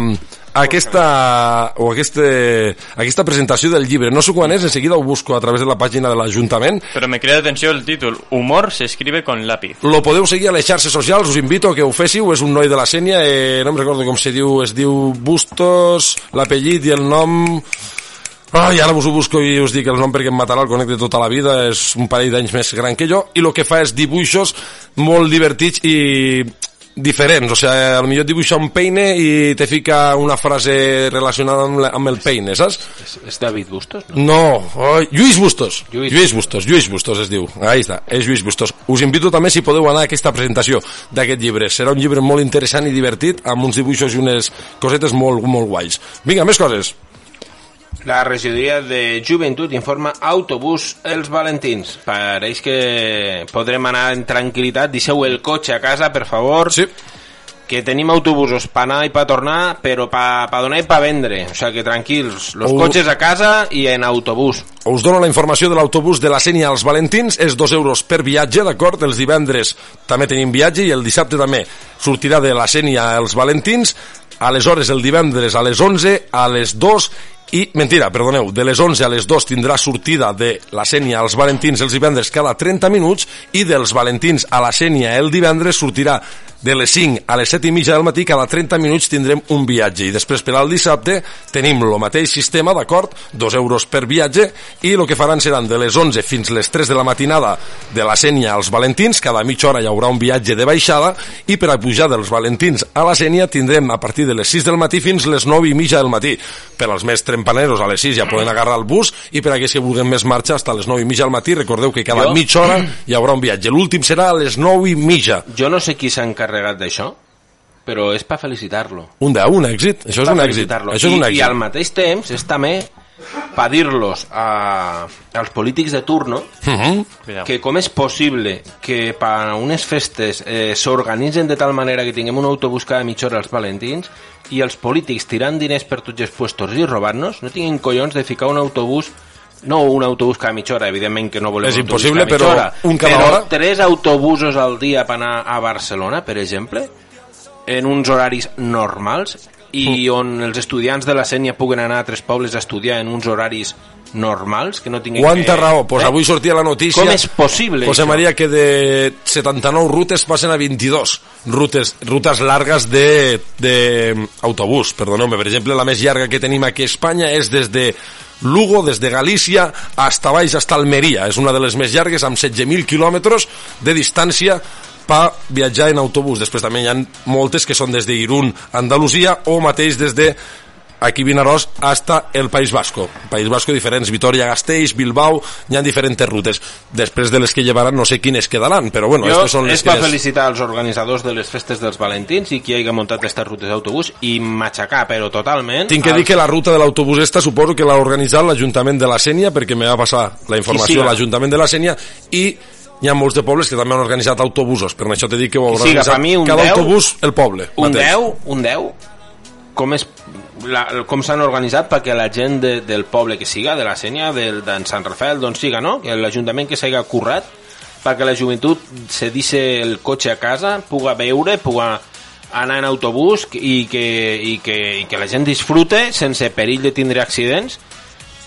aquesta, o a este, a aquesta presentació del llibre. No sé quan és, en seguida ho busco a través de la pàgina de l'Ajuntament. Però me crida atenció el títol Humor se escribe con lápiz. Lo podeu seguir a les xarxes socials, us invito a que ho féssiu, és un noi de la Sènia, eh, no em recordo com se diu, es diu Bustos, l'apellit i el nom... Ai, ara us ho busco i us dic el nom perquè em matarà, el conec de tota la vida, és un parell d'anys més gran que jo, i el que fa és dibuixos molt divertits i diferents, o sigui, a lo millor dibuixa un peine i te fica una frase relacionada amb, la, amb el peine, saps? És, és David Bustos, no? No, oi, Lluís Bustos. Lluís. Lluís, Bustos, Lluís Bustos es diu. Ahí està, és Lluís Bustos. Us invito també si podeu anar a aquesta presentació d'aquest llibre. Serà un llibre molt interessant i divertit, amb uns dibuixos i unes cosetes molt, molt guais. Vinga, més coses. La regidoria de Joventut informa autobús els Valentins. Pareix que podrem anar en tranquil·litat. Deixeu el cotxe a casa, per favor. Sí. Que tenim autobusos per anar i per tornar, però per pa donar i per vendre. O sigui que tranquils, los Oh. cotxes a casa i en autobús. Us dono la informació de l'autobús de la Sènia als Valentins, és 2 euros per viatge, d'acord? Els divendres també tenim viatge i el dissabte també sortirà de la Sènia als Valentins, aleshores el divendres a les 11, a les 2 i, mentira, perdoneu, de les 11 a les 2 tindrà sortida de la Sènia als Valentins els divendres cada 30 minuts i dels Valentins a la Sènia el divendres sortirà de les 5 a les 7 i mitja del matí cada 30 minuts tindrem un viatge i després per al dissabte tenim el mateix sistema, d'acord? 2 euros per viatge i el que faran seran de les 11 fins les 3 de la matinada de la Sènia als Valentins, cada mitja hora hi haurà un viatge de baixada i per a pujar dels Valentins a la Sènia tindrem a partir de les 6 del matí fins les 9 i mitja del matí. Per als més trempaneros a les 6 ja poden agarrar el bus i per a aquells que vulguin més marxa fins a les 9 i mitja del matí recordeu que cada Jo- mitja hora hi haurà un viatge. L'últim serà a les 9 i mitja. Jo no sé qui s'ha encarregat d'això, però és per felicitar-lo. Un de un èxit, això és Per un èxit. Això és I, un I èxit. al mateix temps és també per dir-los a, als polítics de turno Mhm. que com és possible que per unes festes eh, s'organitzen de tal manera que tinguem un autobús cada mitja hora als Valentins i els polítics tirant diners per tots els puestos i robant-nos, no tinguin collons de ficar un autobús no un autobús cada mitja hora, evidentment que no volem És impossible, però hora, un cada però hora. tres autobusos al dia per anar a Barcelona, per exemple, en uns horaris normals i on els estudiants de la Sènia puguen anar a altres pobles a estudiar en uns horaris normals, que no tinguin Quanta que... raó, pues Eh? avui sortia la notícia... Com és possible, José això? María, que de 79 rutes passen a 22 rutes, rutes largues de, de autobús, perdoneu-me. Per exemple, la més llarga que tenim aquí a Espanya és des de Lugo, des de Galícia, hasta baix, hasta Almeria. És una de les més llargues, amb 16.000 quilòmetres de distància per viatjar en autobús. Després també hi ha moltes que són des d'Irún, Andalusia, o mateix des de aquí Vinaròs hasta el País Vasco. País Vasco diferents, Vitoria, Gasteiz, Bilbao, hi ha diferents rutes. Després de les que llevaran no sé quines quedaran, però bueno, jo aquestes són les és per que... felicitar els organitzadors de les festes dels Valentins i qui hagi muntat aquestes rutes d'autobús i matxacar, però totalment... Tinc que dir que la ruta de l'autobús esta suposo que l'ha organitzat l'Ajuntament de la Sènia perquè me va passar la informació a l'Ajuntament de la Sènia i hi ha molts de pobles que també han organitzat autobusos per això t'he dit que ho ha Qui siga, organitzat mi, cada 10, autobús el poble Un mateix. 10, un 10, com és la, com s'han organitzat perquè la gent de, del poble que siga, de la Sènia, del, d'en Sant Rafael, d'on siga, no? Que l'Ajuntament que s'hagi currat perquè la joventut se deixe el cotxe a casa, puga veure, puga anar en autobús i que, i que, i que la gent disfrute sense perill de tindre accidents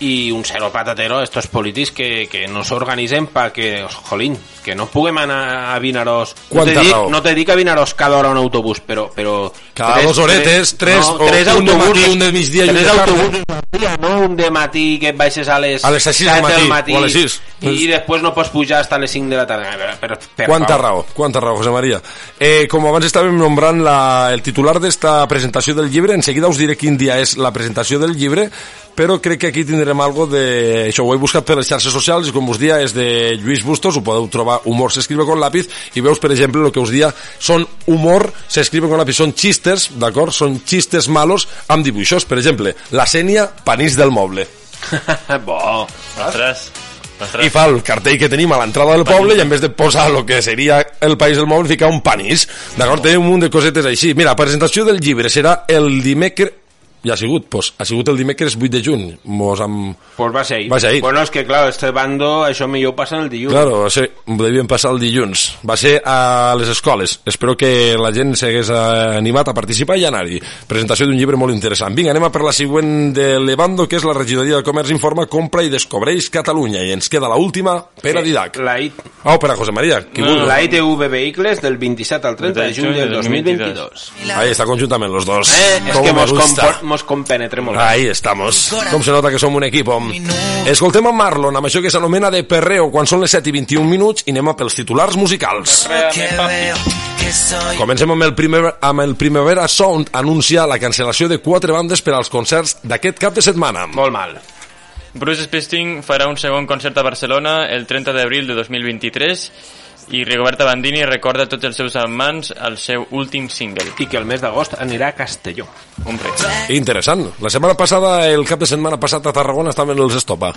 i un cero patatero a estos polítics que, que no s'organitzen perquè, jolín, que no puguem anar a Vinaròs. No te, dic, raó. no te dic a Vinaròs cada hora un autobús, però... però Cada dos horetes, tres, o un de matí, un de migdia i un tres de tarda. autobusos dia, no un de matí que et baixes a les, A les sis del 7 del matí, matí o a les sis. i, i després no pots pujar fins a les 5 de la tarda. Per, per, per Quanta raó, quanta raó, José María. Eh, com abans estàvem nombrant la, el titular d'esta presentació del llibre, en seguida us diré quin dia és la presentació del llibre, però crec que aquí tindrem algo de... Això ho he buscat per les xarxes socials i com us dia és de Lluís Bustos, ho podeu trobar Humor s'escribe con lápiz i veus, per exemple, el que us dia són humor s'escribe con lápiz, són xistes, d'acord? Són xistes malos amb dibuixos. Per exemple, la Sènia, panís del moble. Bo. Ostres. I fa el cartell que tenim a l'entrada del poble i en vez de posar el que seria el País del Moble ficar un panís. D'acord? Té un munt de cosetes així. Mira, la presentació del llibre serà el dimecres... Ja ha sigut, pues, ha sigut el dimecres 8 de juny. Mos amb... Pues va ser ahir. Va ser ahir. Bueno, és que, clar, este bando, això millor passa el dilluns. Claro, va ser, ho devien passar el dilluns. Va ser a les escoles. Espero que la gent s'hagués animat a participar i a anar-hi. Presentació d'un llibre molt interessant. Vinga, anem a per la següent de Levando, que és la regidoria de Comerç Informa, compra i descobreix Catalunya. I ens queda la última per a Didac. La IT, Oh, per a José María. Qui no, vulgui. la ITV Vehicles del 27 al 30 de juny del 2022. Ahí está conjuntament los dos. Eh, és Com que mos, compor, mos compenetre molt. Ahí estamos. Com se nota que som un equip. Escoltem a Marlon amb això que s'anomena de perreo quan són les 7 i 21 minuts i anem a pels titulars musicals. Comencem amb el, primer, amb el Primavera Sound anuncia la cancel·lació de quatre bandes per als concerts d'aquest cap de setmana. Molt mal. Bruce Springsteen farà un segon concert a Barcelona el 30 d'abril de 2023 i Rigoberta Bandini recorda a tots els seus amants el seu últim single. I que el mes d'agost anirà a Castelló. Hombre. Interessant. La setmana passada, el cap de setmana passat a Tarragona estaven els Estopa.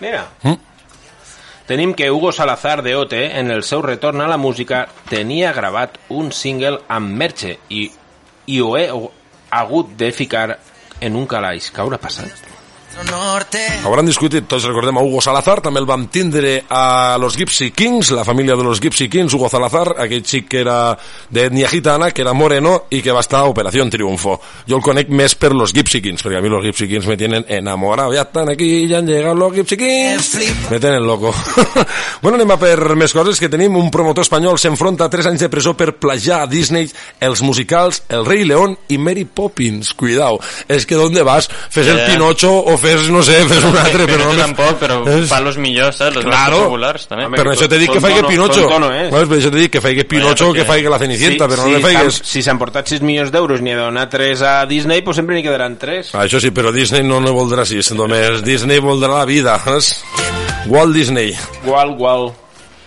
Mira. Mm. Tenim que Hugo Salazar de OT, en el seu retorn a la música, tenia gravat un single amb Merche i, i ho he hagut de ficar en un calaix. Què haurà passat? Hauran discutit, tots recordem a Hugo Salazar, també el vam tindre a los Gypsy Kings, la família de los Gypsy Kings, Hugo Salazar, aquell xic que era d'etnia gitana, que era moreno i que va estar a Operació Triunfo. Jo el conec més per los Gypsy Kings, perquè a mi los Gypsy Kings me tienen enamorado, ya están aquí, ya han llegado los Gypsy Kings, me tenen loco. bueno, anem a per més coses, que tenim un promotor espanyol s'enfronta a 3 anys de presó per plagiar a Disney els musicals El Rei León i Mary Poppins. Cuidao, és que ¿dónde vas? Fes el Ja. Pinocho o fes, no sé, fes un altre, però no no... tampoc, però És- fa los millors, saps? Los Claro. més populars, també. Per això t'he dit que faig Pinocho. tonto no és. Pues, per això t'he dit que faig Pinocho que faig la Cenicienta, però no le faigues... Si s'han portat 6 milions d'euros ni ha donat 3 a Disney, pues sempre n'hi quedaran 3. Ah, Això sí, però Disney no ne voldrà sis, només Disney voldrà la vida, saps? Walt Disney. Gual, gual.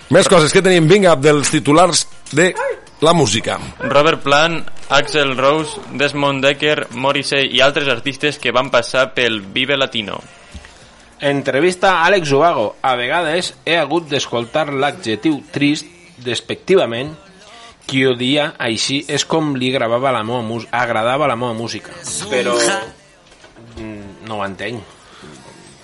Més coses que tenim, vinga, dels titulars de la música. Robert Plant, Axel Rose, Desmond Decker, Morrissey i altres artistes que van passar pel Vive Latino. Entrevista a Àlex Ubago. A vegades he hagut d'escoltar l'adjectiu trist despectivament qui odia així és com li gravava la meva mus agradava la meva música. Però mm, no ho entenc.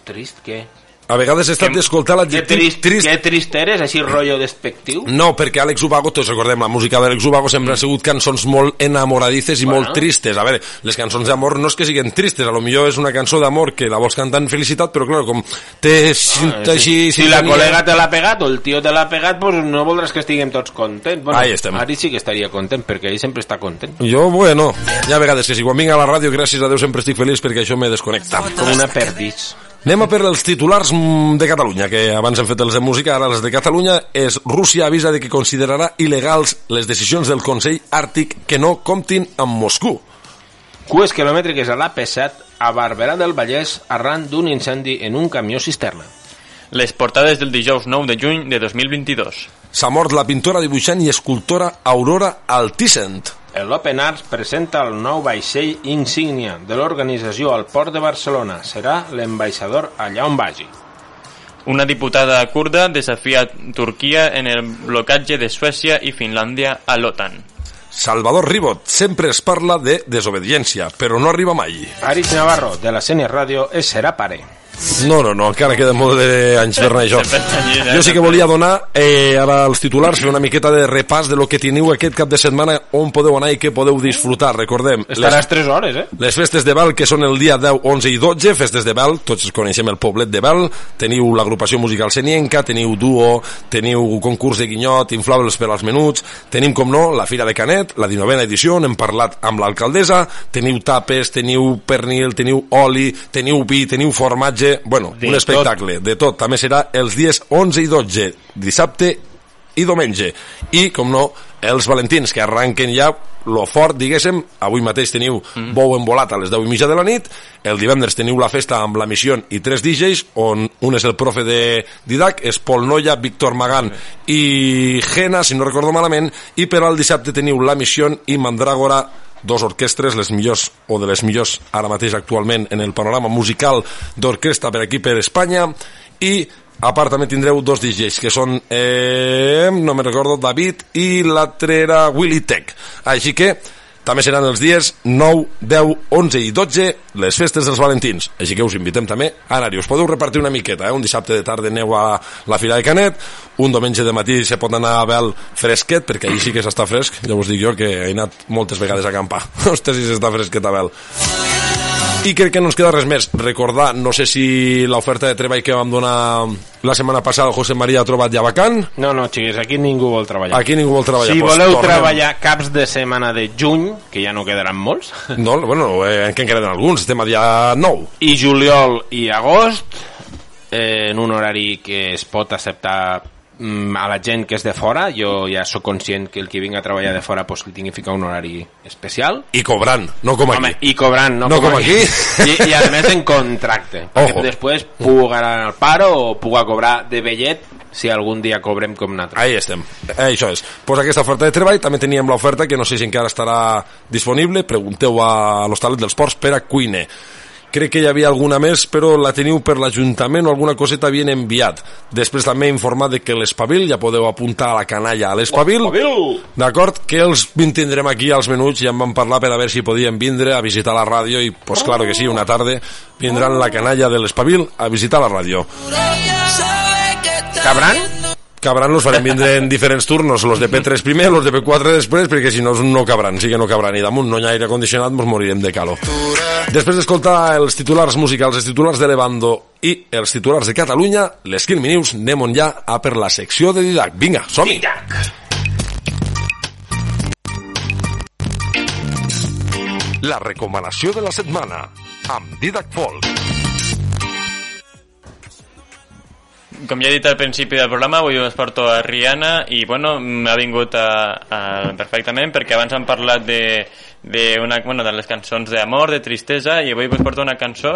Trist, què? A vegades he estat d'escoltar Que l'adjectiu trist, trist. que trist eres, així rotllo despectiu? No, perquè Àlex Ubago, tots recordem, la música d'Àlex Ubago sempre han sigut cançons molt enamoradices i Bueno. molt tristes. A veure, les cançons d'amor no és que siguin tristes, a lo millor és una cançó d'amor que la vols cantar en felicitat, però clar, com té cinta així... Ah, si la col·lega te l'ha pegat o el tio te l'ha pegat, pues no voldràs que estiguem tots contents. Bueno, Ahí estem. Ari sí que estaria content, perquè ell sempre està content. Jo, bueno, hi ha vegades que si quan vinc a la ràdio, gràcies a Déu, sempre estic feliç perquè això me desconnecta. Com una perdis. Anem a per els titulars mm, de Catalunya, que abans hem fet els de música, ara els de Catalunya. És Rússia avisa de que considerarà il·legals les decisions del Consell Àrtic que no comptin amb Moscou. Cues quilomètriques a l'AP7 a Barberà del Vallès arran d'un incendi en un camió cisterna. Les portades del dijous 9 de juny de 2022. S'ha mort la pintora, dibuixant i escultora Aurora Altisent. L'Open Arts presenta el nou vaixell insígnia de l'organització al Port de Barcelona. Serà l'ambaixador allà on vagi. Una diputada kurda desafia Turquia en el blocatge de Suècia i Finlàndia a l'OTAN. Salvador Ribot, sempre es parla de desobediència, però no arriba mai. Aris Navarro, de la Sènia Ràdio, es serà pare. No, no, no, encara queda molt d'anys per anar això. Jo sí que volia donar eh, ara els titulars fer una miqueta de repàs de lo que teniu aquest cap de setmana, on podeu anar i què podeu disfrutar. Recordem, Estaràs 3 hores, eh? les festes de Bel, que són el dia 10, 11 i 12, festes de Bel, tots coneixem el poblet de Bel, teniu l'agrupació musical Senienca, teniu duo, teniu concurs de guinyot, inflables per als menuts, tenim, com no, la Fira de Canet, la 19a edició, n'hem parlat amb l'alcaldessa, teniu tapes, teniu pernil, teniu oli, teniu vi, teniu formatge, bueno, De un espectacle, de tot. També serà els dies 11 i 12, dissabte i diumenge. I, com no, els valentins, que arranquen ja lo fort, diguéssim, avui mateix teniu mm. bou embolat a les 10 i mitja de la nit, el divendres teniu la festa amb la missió i tres DJs, on un és el profe de Didac, és Pol Noia, Víctor Magán i Gena, si no recordo malament, i per al dissabte teniu la missió i Mandrágora dos orquestres, les millors o de les millors ara mateix actualment en el panorama musical d'orquestra per aquí per Espanya. I a part també tindreu dos DJs que són, eh, no me recordo, David i l'altre era Willy Tech. Així que també seran els dies 9, 10, 11 i 12 les festes dels Valentins. Així que us invitem també a anar-hi. Us podeu repartir una miqueta, eh? un dissabte de tarda aneu a la Fira de Canet, un diumenge de matí se pot anar a Bel fresquet, perquè allí sí que s'està fresc. Ja us dic jo que he anat moltes vegades a acampar. Ostres, si s'està fresquet a Bel. I crec que no ens queda res més. Recordar, no sé si l'oferta de treball que vam donar la setmana passada el José María ha trobat ja vacant. No, no, xiquis, aquí ningú vol treballar. Aquí ningú vol treballar. Si Pues voleu tornem. treballar caps de setmana de juny, que ja no quedaran molts, No, bueno, eh, en què en queden alguns? Estem a dia 9. i juliol i agost, eh, en un horari que es pot acceptar a la gent que és de fora, jo ja sóc conscient que el que vinga a treballar de fora pues, li tingui ficar un horari especial. I cobrant, no com Home, aquí. i cobrant, no, No com aquí. I, I a més en contracte. Ojo. després puc anar al paro o puc cobrar de vellet si algun dia cobrem com nosaltres. Ahí estem, eh, això és. Pues aquesta oferta de treball, també teníem l'oferta que no sé si encara estarà disponible, pregunteu a l'Hostalet dels Ports per a cuiner. Crec que hi havia alguna més, però la teniu per l'Ajuntament o alguna coseta havien enviat. Després també he informat de que l'Espavil, ja podeu apuntar a la canalla a l'Espavil, d'acord? Que els vindrem aquí als menuts, ja en vam parlar per a veure si podien vindre a visitar la ràdio i, pues claro que sí, una tarda vindran la canalla de l'Espavil a visitar la ràdio. Cabran? Cabran los farem vindre en diferents turnos, los de P3 primer, los de P4 després, perquè si no no cabran, sí que no cabran, i damunt no hi ha aire condicionat, ens morirem de calor. Després d'escoltar els titulars musicals, els titulars de Levando i els titulars de Catalunya, les Quilmi News, anem on ja a per la secció de Didac. Vinga, som-hi! La recomanació de la setmana, amb Didac Folk. Com ja he dit al principi del programa, avui us porto a Rihanna i, bueno, m'ha vingut a, a, perfectament perquè abans hem parlat de, de, una, bueno, de les cançons d'amor, de tristesa, i avui us porto una cançó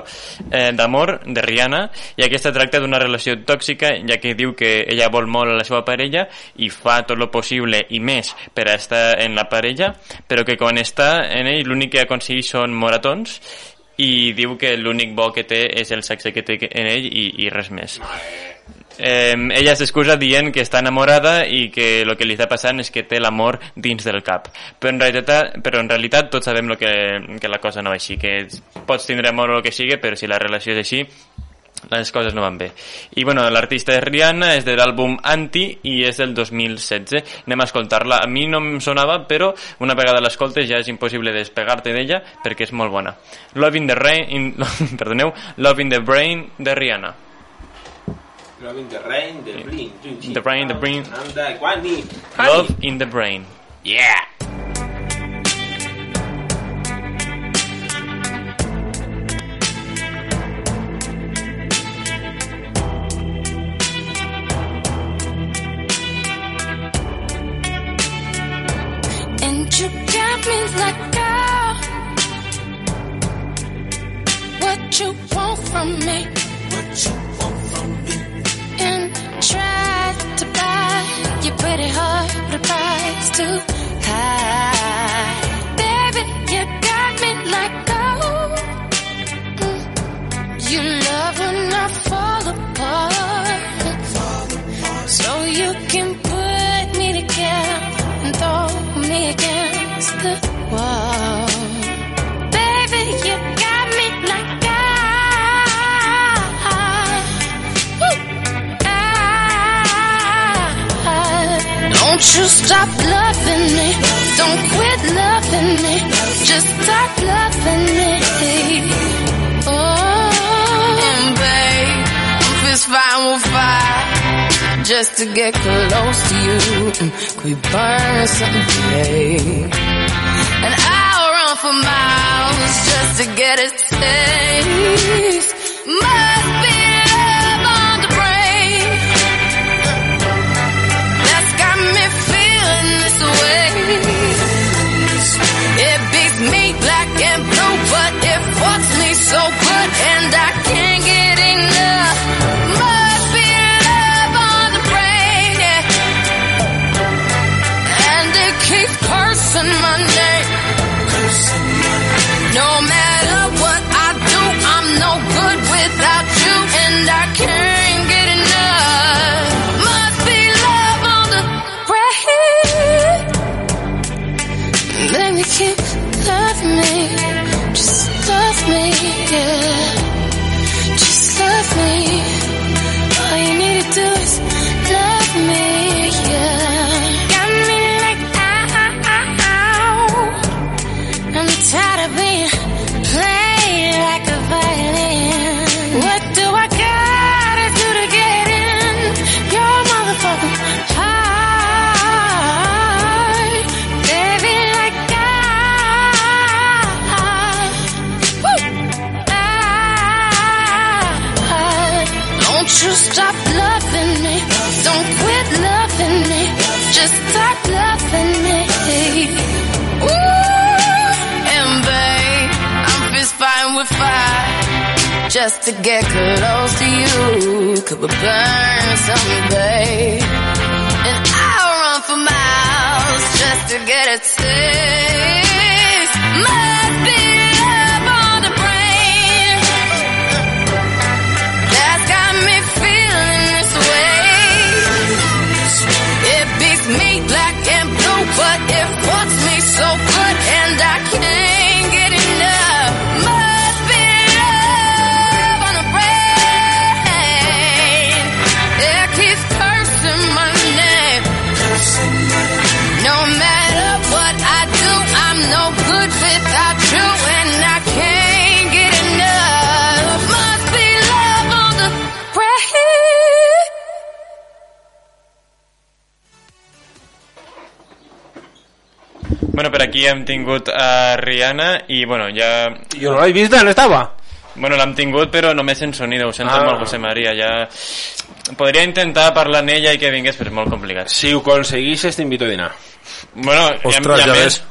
eh, d'amor de Rihanna, i aquesta tracta d'una relació tòxica, ja que diu que ella vol molt a la seva parella i fa tot lo possible i més per a estar en la parella, però que quan està en ell l'únic que aconsegueix són moratons i diu que l'únic bo que té és el sexe que té en ell i, i res més. Eh, ella s'excusa dient que està enamorada i que el que li està passant és que té l'amor dins del cap. Però en realitat, però en realitat tots sabem lo que, que la cosa no va així, que pots tindre amor o el que sigui, però si la relació és així, les coses no van bé. I bueno, l'artista és Rihanna, és de l'àlbum Anti i és del 2016. Anem a escoltar-la. A mi no em sonava, però una vegada l'escoltes ja és impossible despegar-te d'ella perquè és molt bona. Love in the Rain, in, perdoneu, Love in the Brain de Rihanna. Love in the rain, the brain, The Brain, the Brain. Love in the Brain. Yeah. Me like girl. What you want from me? What you want from me? And try to buy your pretty heart, but the price too don't you stop loving me. Don't quit loving me. Just stop loving me. Oh, and babe, I'm fist fighting with fire just to get close to you. We burn something today? And I'll run for miles just to get a taste. Must so good, and I me, just to get close to you. Could we burn someday? And I'll run for miles just to get a taste. Must be love on the brain that's got me feeling this way. It beats me black and blue, but it fucks me so good, and I can't Bueno, per aquí hem tingut a Rihanna i, bueno, ja... Jo no l'he vist, on estava? Bueno, l'hem tingut, però només en sonido, ho sento Ah. molt, José María, ja... Podria intentar parlar amb ella i que vingués, però és molt complicat. Si ho aconseguissis, t'invito a dinar. Bueno, Ostres, ja ves.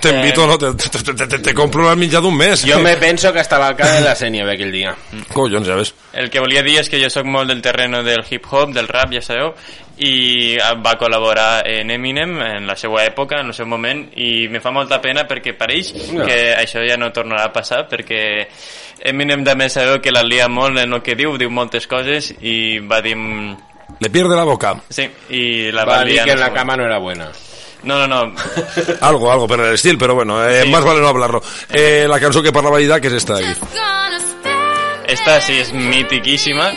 T'invito, no? Te, te, te, te, te compro la mitjà d'un mes. Jo me penso que estava al cap de la Sènia aquell dia. Collons, ja ves. El que volia dir és que jo sóc molt del terreno del hip-hop, del rap, ja sabeu, i va col·laborar en Eminem en la seva època, en el seu moment, i me fa molta pena perquè pareix que això ja no tornarà a passar, perquè Eminem també sabeu que la lia molt en el que diu, diu moltes coses, i va dir... Le pierde la boca. Sí, i la Va va dir que en la cama no era buena. No, no, no. Algo, algo, per el estil, però bueno, eh, Sí. más vale no hablarlo. Eh, la cançó que parlava Ida, que és esta d'aquí. Esta sí és mitiquíssima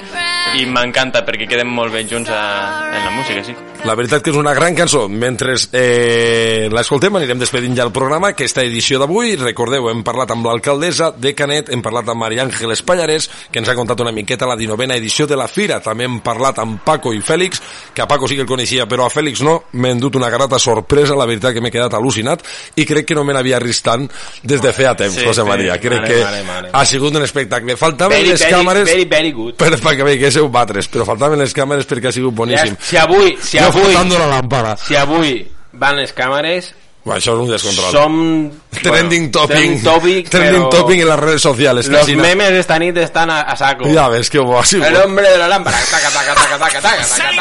i m'encanta perquè queden molt bé junts a, en la música, sí. La veritat que és una gran cançó. Mentre eh, l'escoltem anirem despedint ja el programa. Aquesta edició d'avui, recordeu, hem parlat amb l'alcaldessa de Canet, hem parlat amb Maria Àngeles Pallarès, que ens ha contat una miqueta la 19a edició de la Fira. També hem parlat amb Paco i Fèlix, que a Paco sí que el coneixia, però a Fèlix no. M'he endut una grata sorpresa, la veritat que m'he quedat al·lucinat, i crec que no me n'havia vist tant des de feia temps, Sí, José sí. Maria. Crec Mare, que mare, mare. ha sigut un espectacle. Faltaven Very, les very, càmeres... very, very good. Per, perquè veiéssiu batres, però faltaven les càmeres perquè ha sigut boníssim. Ja, si avui, si Jo avui, la lámpara. si avui van les càmeres, Bueno, això és un descontrol. Som... Trending topping. Trending topic, Trending però- topping en las redes sociales. Los casi na- memes esta nit estan a, a saco. Ja ves que bo ha sigut. El hombre de la lámpara. Taca, taca, taca, taca, taca, taca,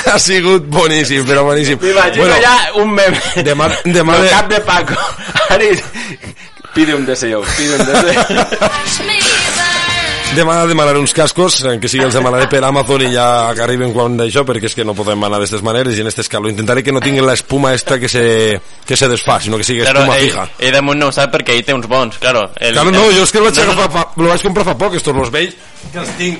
taca. Ha sigut boníssim, però boníssim. M'imagino ja un meme. Demà, demà El de... cap de Paco. Ari, pide un deseo, pide un deseo. Demà demanaré uns cascos, eh, que sigui els demanaré per Amazon i ja que arriben quan d'això, perquè és que no podem anar d'aquestes maneres i en este escalo. Intentaré que no tinguin la espuma esta que se, que se desfà, sinó que sigui Claro, espuma ell, fija. ell damunt no ho sap perquè ell té uns bons, claro. El, Claro, no, el- jo és que el vaig, no, no, fa, lo vaig comprar fa poc, estos los vells, que els tinc,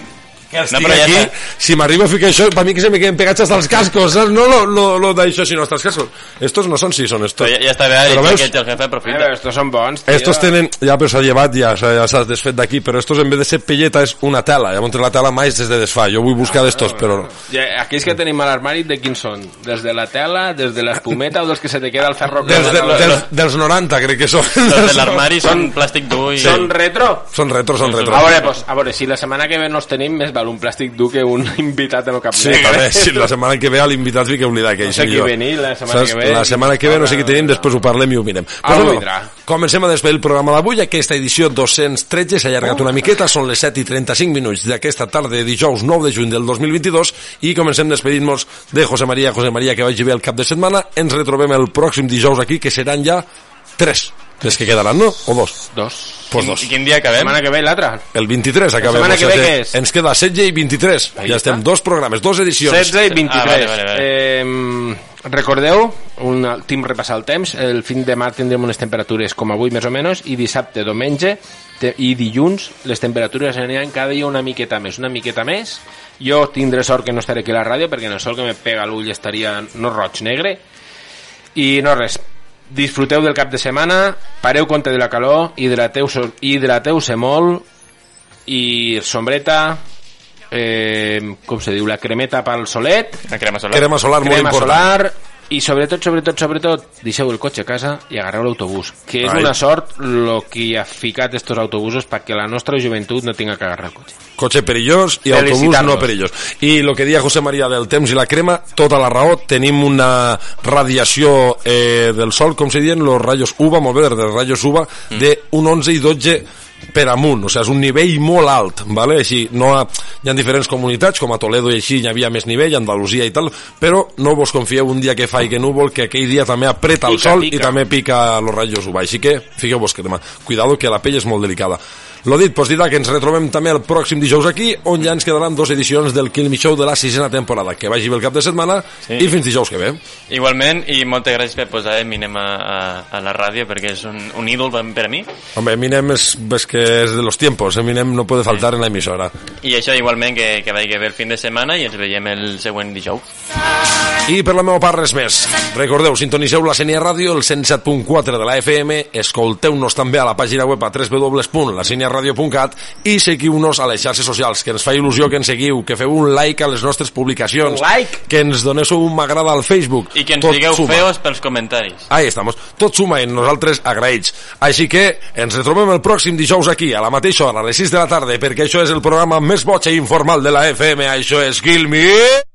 que els No, però ja aquí. està. Si m'arriba a ficar això, per mi que se me queden pegats hasta els cascos, saps? No lo, lo, lo d'això, sinó hasta els cascos. Estos no són, sí, són estos. Però ja, ja està bé, Però veus? que el jefe aprofita. Però estos són bons, tio. Estos tenen, ja però s'ha llevat, ja s'ha ja s'ha desfet d'aquí, però estos en vez de ser pelleta és una tela, llavors la tela mai és de desfà, jo vull buscar d'estos, però... Ja, aquells que tenim a l'armari, de quins són? Des de la tela, des de l'espumeta o dels que se te queda el ferro? Dels, de, dels, dels 90 crec que són. Els de l'armari són plàstic dur i... Són retro? Són retro, són retro. A veure, pues, a veure, si la setmana que ve no els tenim, més val un plàstic dur que un invitat en el cap Sí, també, sí, la setmana que ve l'invitat vi que oblidar que No sé qui venir la setmana que ve. La setmana que ve no sé qui tenim, després ho parlem i ho mirem. Algú bueno, vindrà. comencem a despedir el programa d'avui, aquesta edició 213 s'ha allargat una miqueta, són les 7 i 35 minuts d'aquesta tarda de dijous 9 de juny del 2022 i comencem despedint-nos de José María, José María que vagi bé el cap de setmana, ens retrobem el pròxim dijous aquí, que seran ja 3 les que quedaran, no? O dos? Dos. Pues dos. I quin dia acabem? setmana que ve l'altre. El 23 acabem. setmana que o ve sigui, què és? Ens queda 16 i 23. Ahí ja està. estem, dos programes, dos edicions. 16 i 23. Ah, vale, vale, vale. Eh, recordeu, un últim repassar el temps, el fin de mar tindrem unes temperatures com avui més o menys, i dissabte, diumenge i dilluns les temperatures aniran cada dia una miqueta més, una miqueta més. Jo tindré sort que no estaré aquí a la ràdio perquè en el sol que me pega l'ull estaria no roig, negre. I no res, disfruteu del cap de setmana, pareu compte de la calor, hidrateu, hidrateu-se molt i sombreta, eh, com se diu, la cremeta pel solet, La crema solar. Crema solar molt crema important. solar i sobretot, sobretot, sobretot deixeu el cotxe a casa i agarreu l'autobús que és Ai. una sort lo que ha ficat estos autobusos perquè la nostra joventut no tinga que agarrar el cotxe Cotxe perillós i autobús no perillós. I el que dia José María del temps i la crema, tota la raó, tenim una radiació eh, del sol, com se diuen, los rayos UVA, molt bé, dels rayos UVA, de un 11 i 12 per amunt, o sigui, és un nivell molt alt, ¿vale? així, no ha, hi ha diferents comunitats, com a Toledo i així hi havia més nivell, Andalusia i tal, però no vos confieu un dia que faigui núvol, que aquell dia també apreta el Pica, sol pica. i també pica los rayos UVA, així que fiqueu-vos crema. Cuidado que la pell és molt delicada. Lo dit, pues dirà que ens retrobem també el pròxim dijous aquí, on ja ens quedaran dos edicions del Kill Me Show de la sisena temporada. Que vagi bé el cap de setmana Sí. i fins dijous que ve. Igualment, i moltes gràcies per posar Eminem a, a, a la ràdio, perquè és un, un ídol per, a mi. Hombre, Eminem és, és que és de los tiempos, Eminem no puede faltar en la emisora. I això igualment que, que vagi bé el fin de setmana i ens veiem el següent dijous. I per la meva part res més. Recordeu, sintoniseu la Sènia Ràdio, el 107.4 de la FM, escolteu-nos també a la pàgina web a www.laseniaradio.cat i seguiu-nos a les xarxes socials, que ens fa il·lusió que ens seguiu, que feu un like a les nostres publicacions, Like. que ens doneu un m'agrada al Facebook. I que ens Tot digueu suma. feos pels comentaris. Ahí estamos. Tot suma en nosaltres agraïts. Així que ens retrobem el pròxim dijous aquí, a la mateixa hora, a les 6 de la tarda, perquè això és el programa més boig i informal de la FM. Això és Kill Me...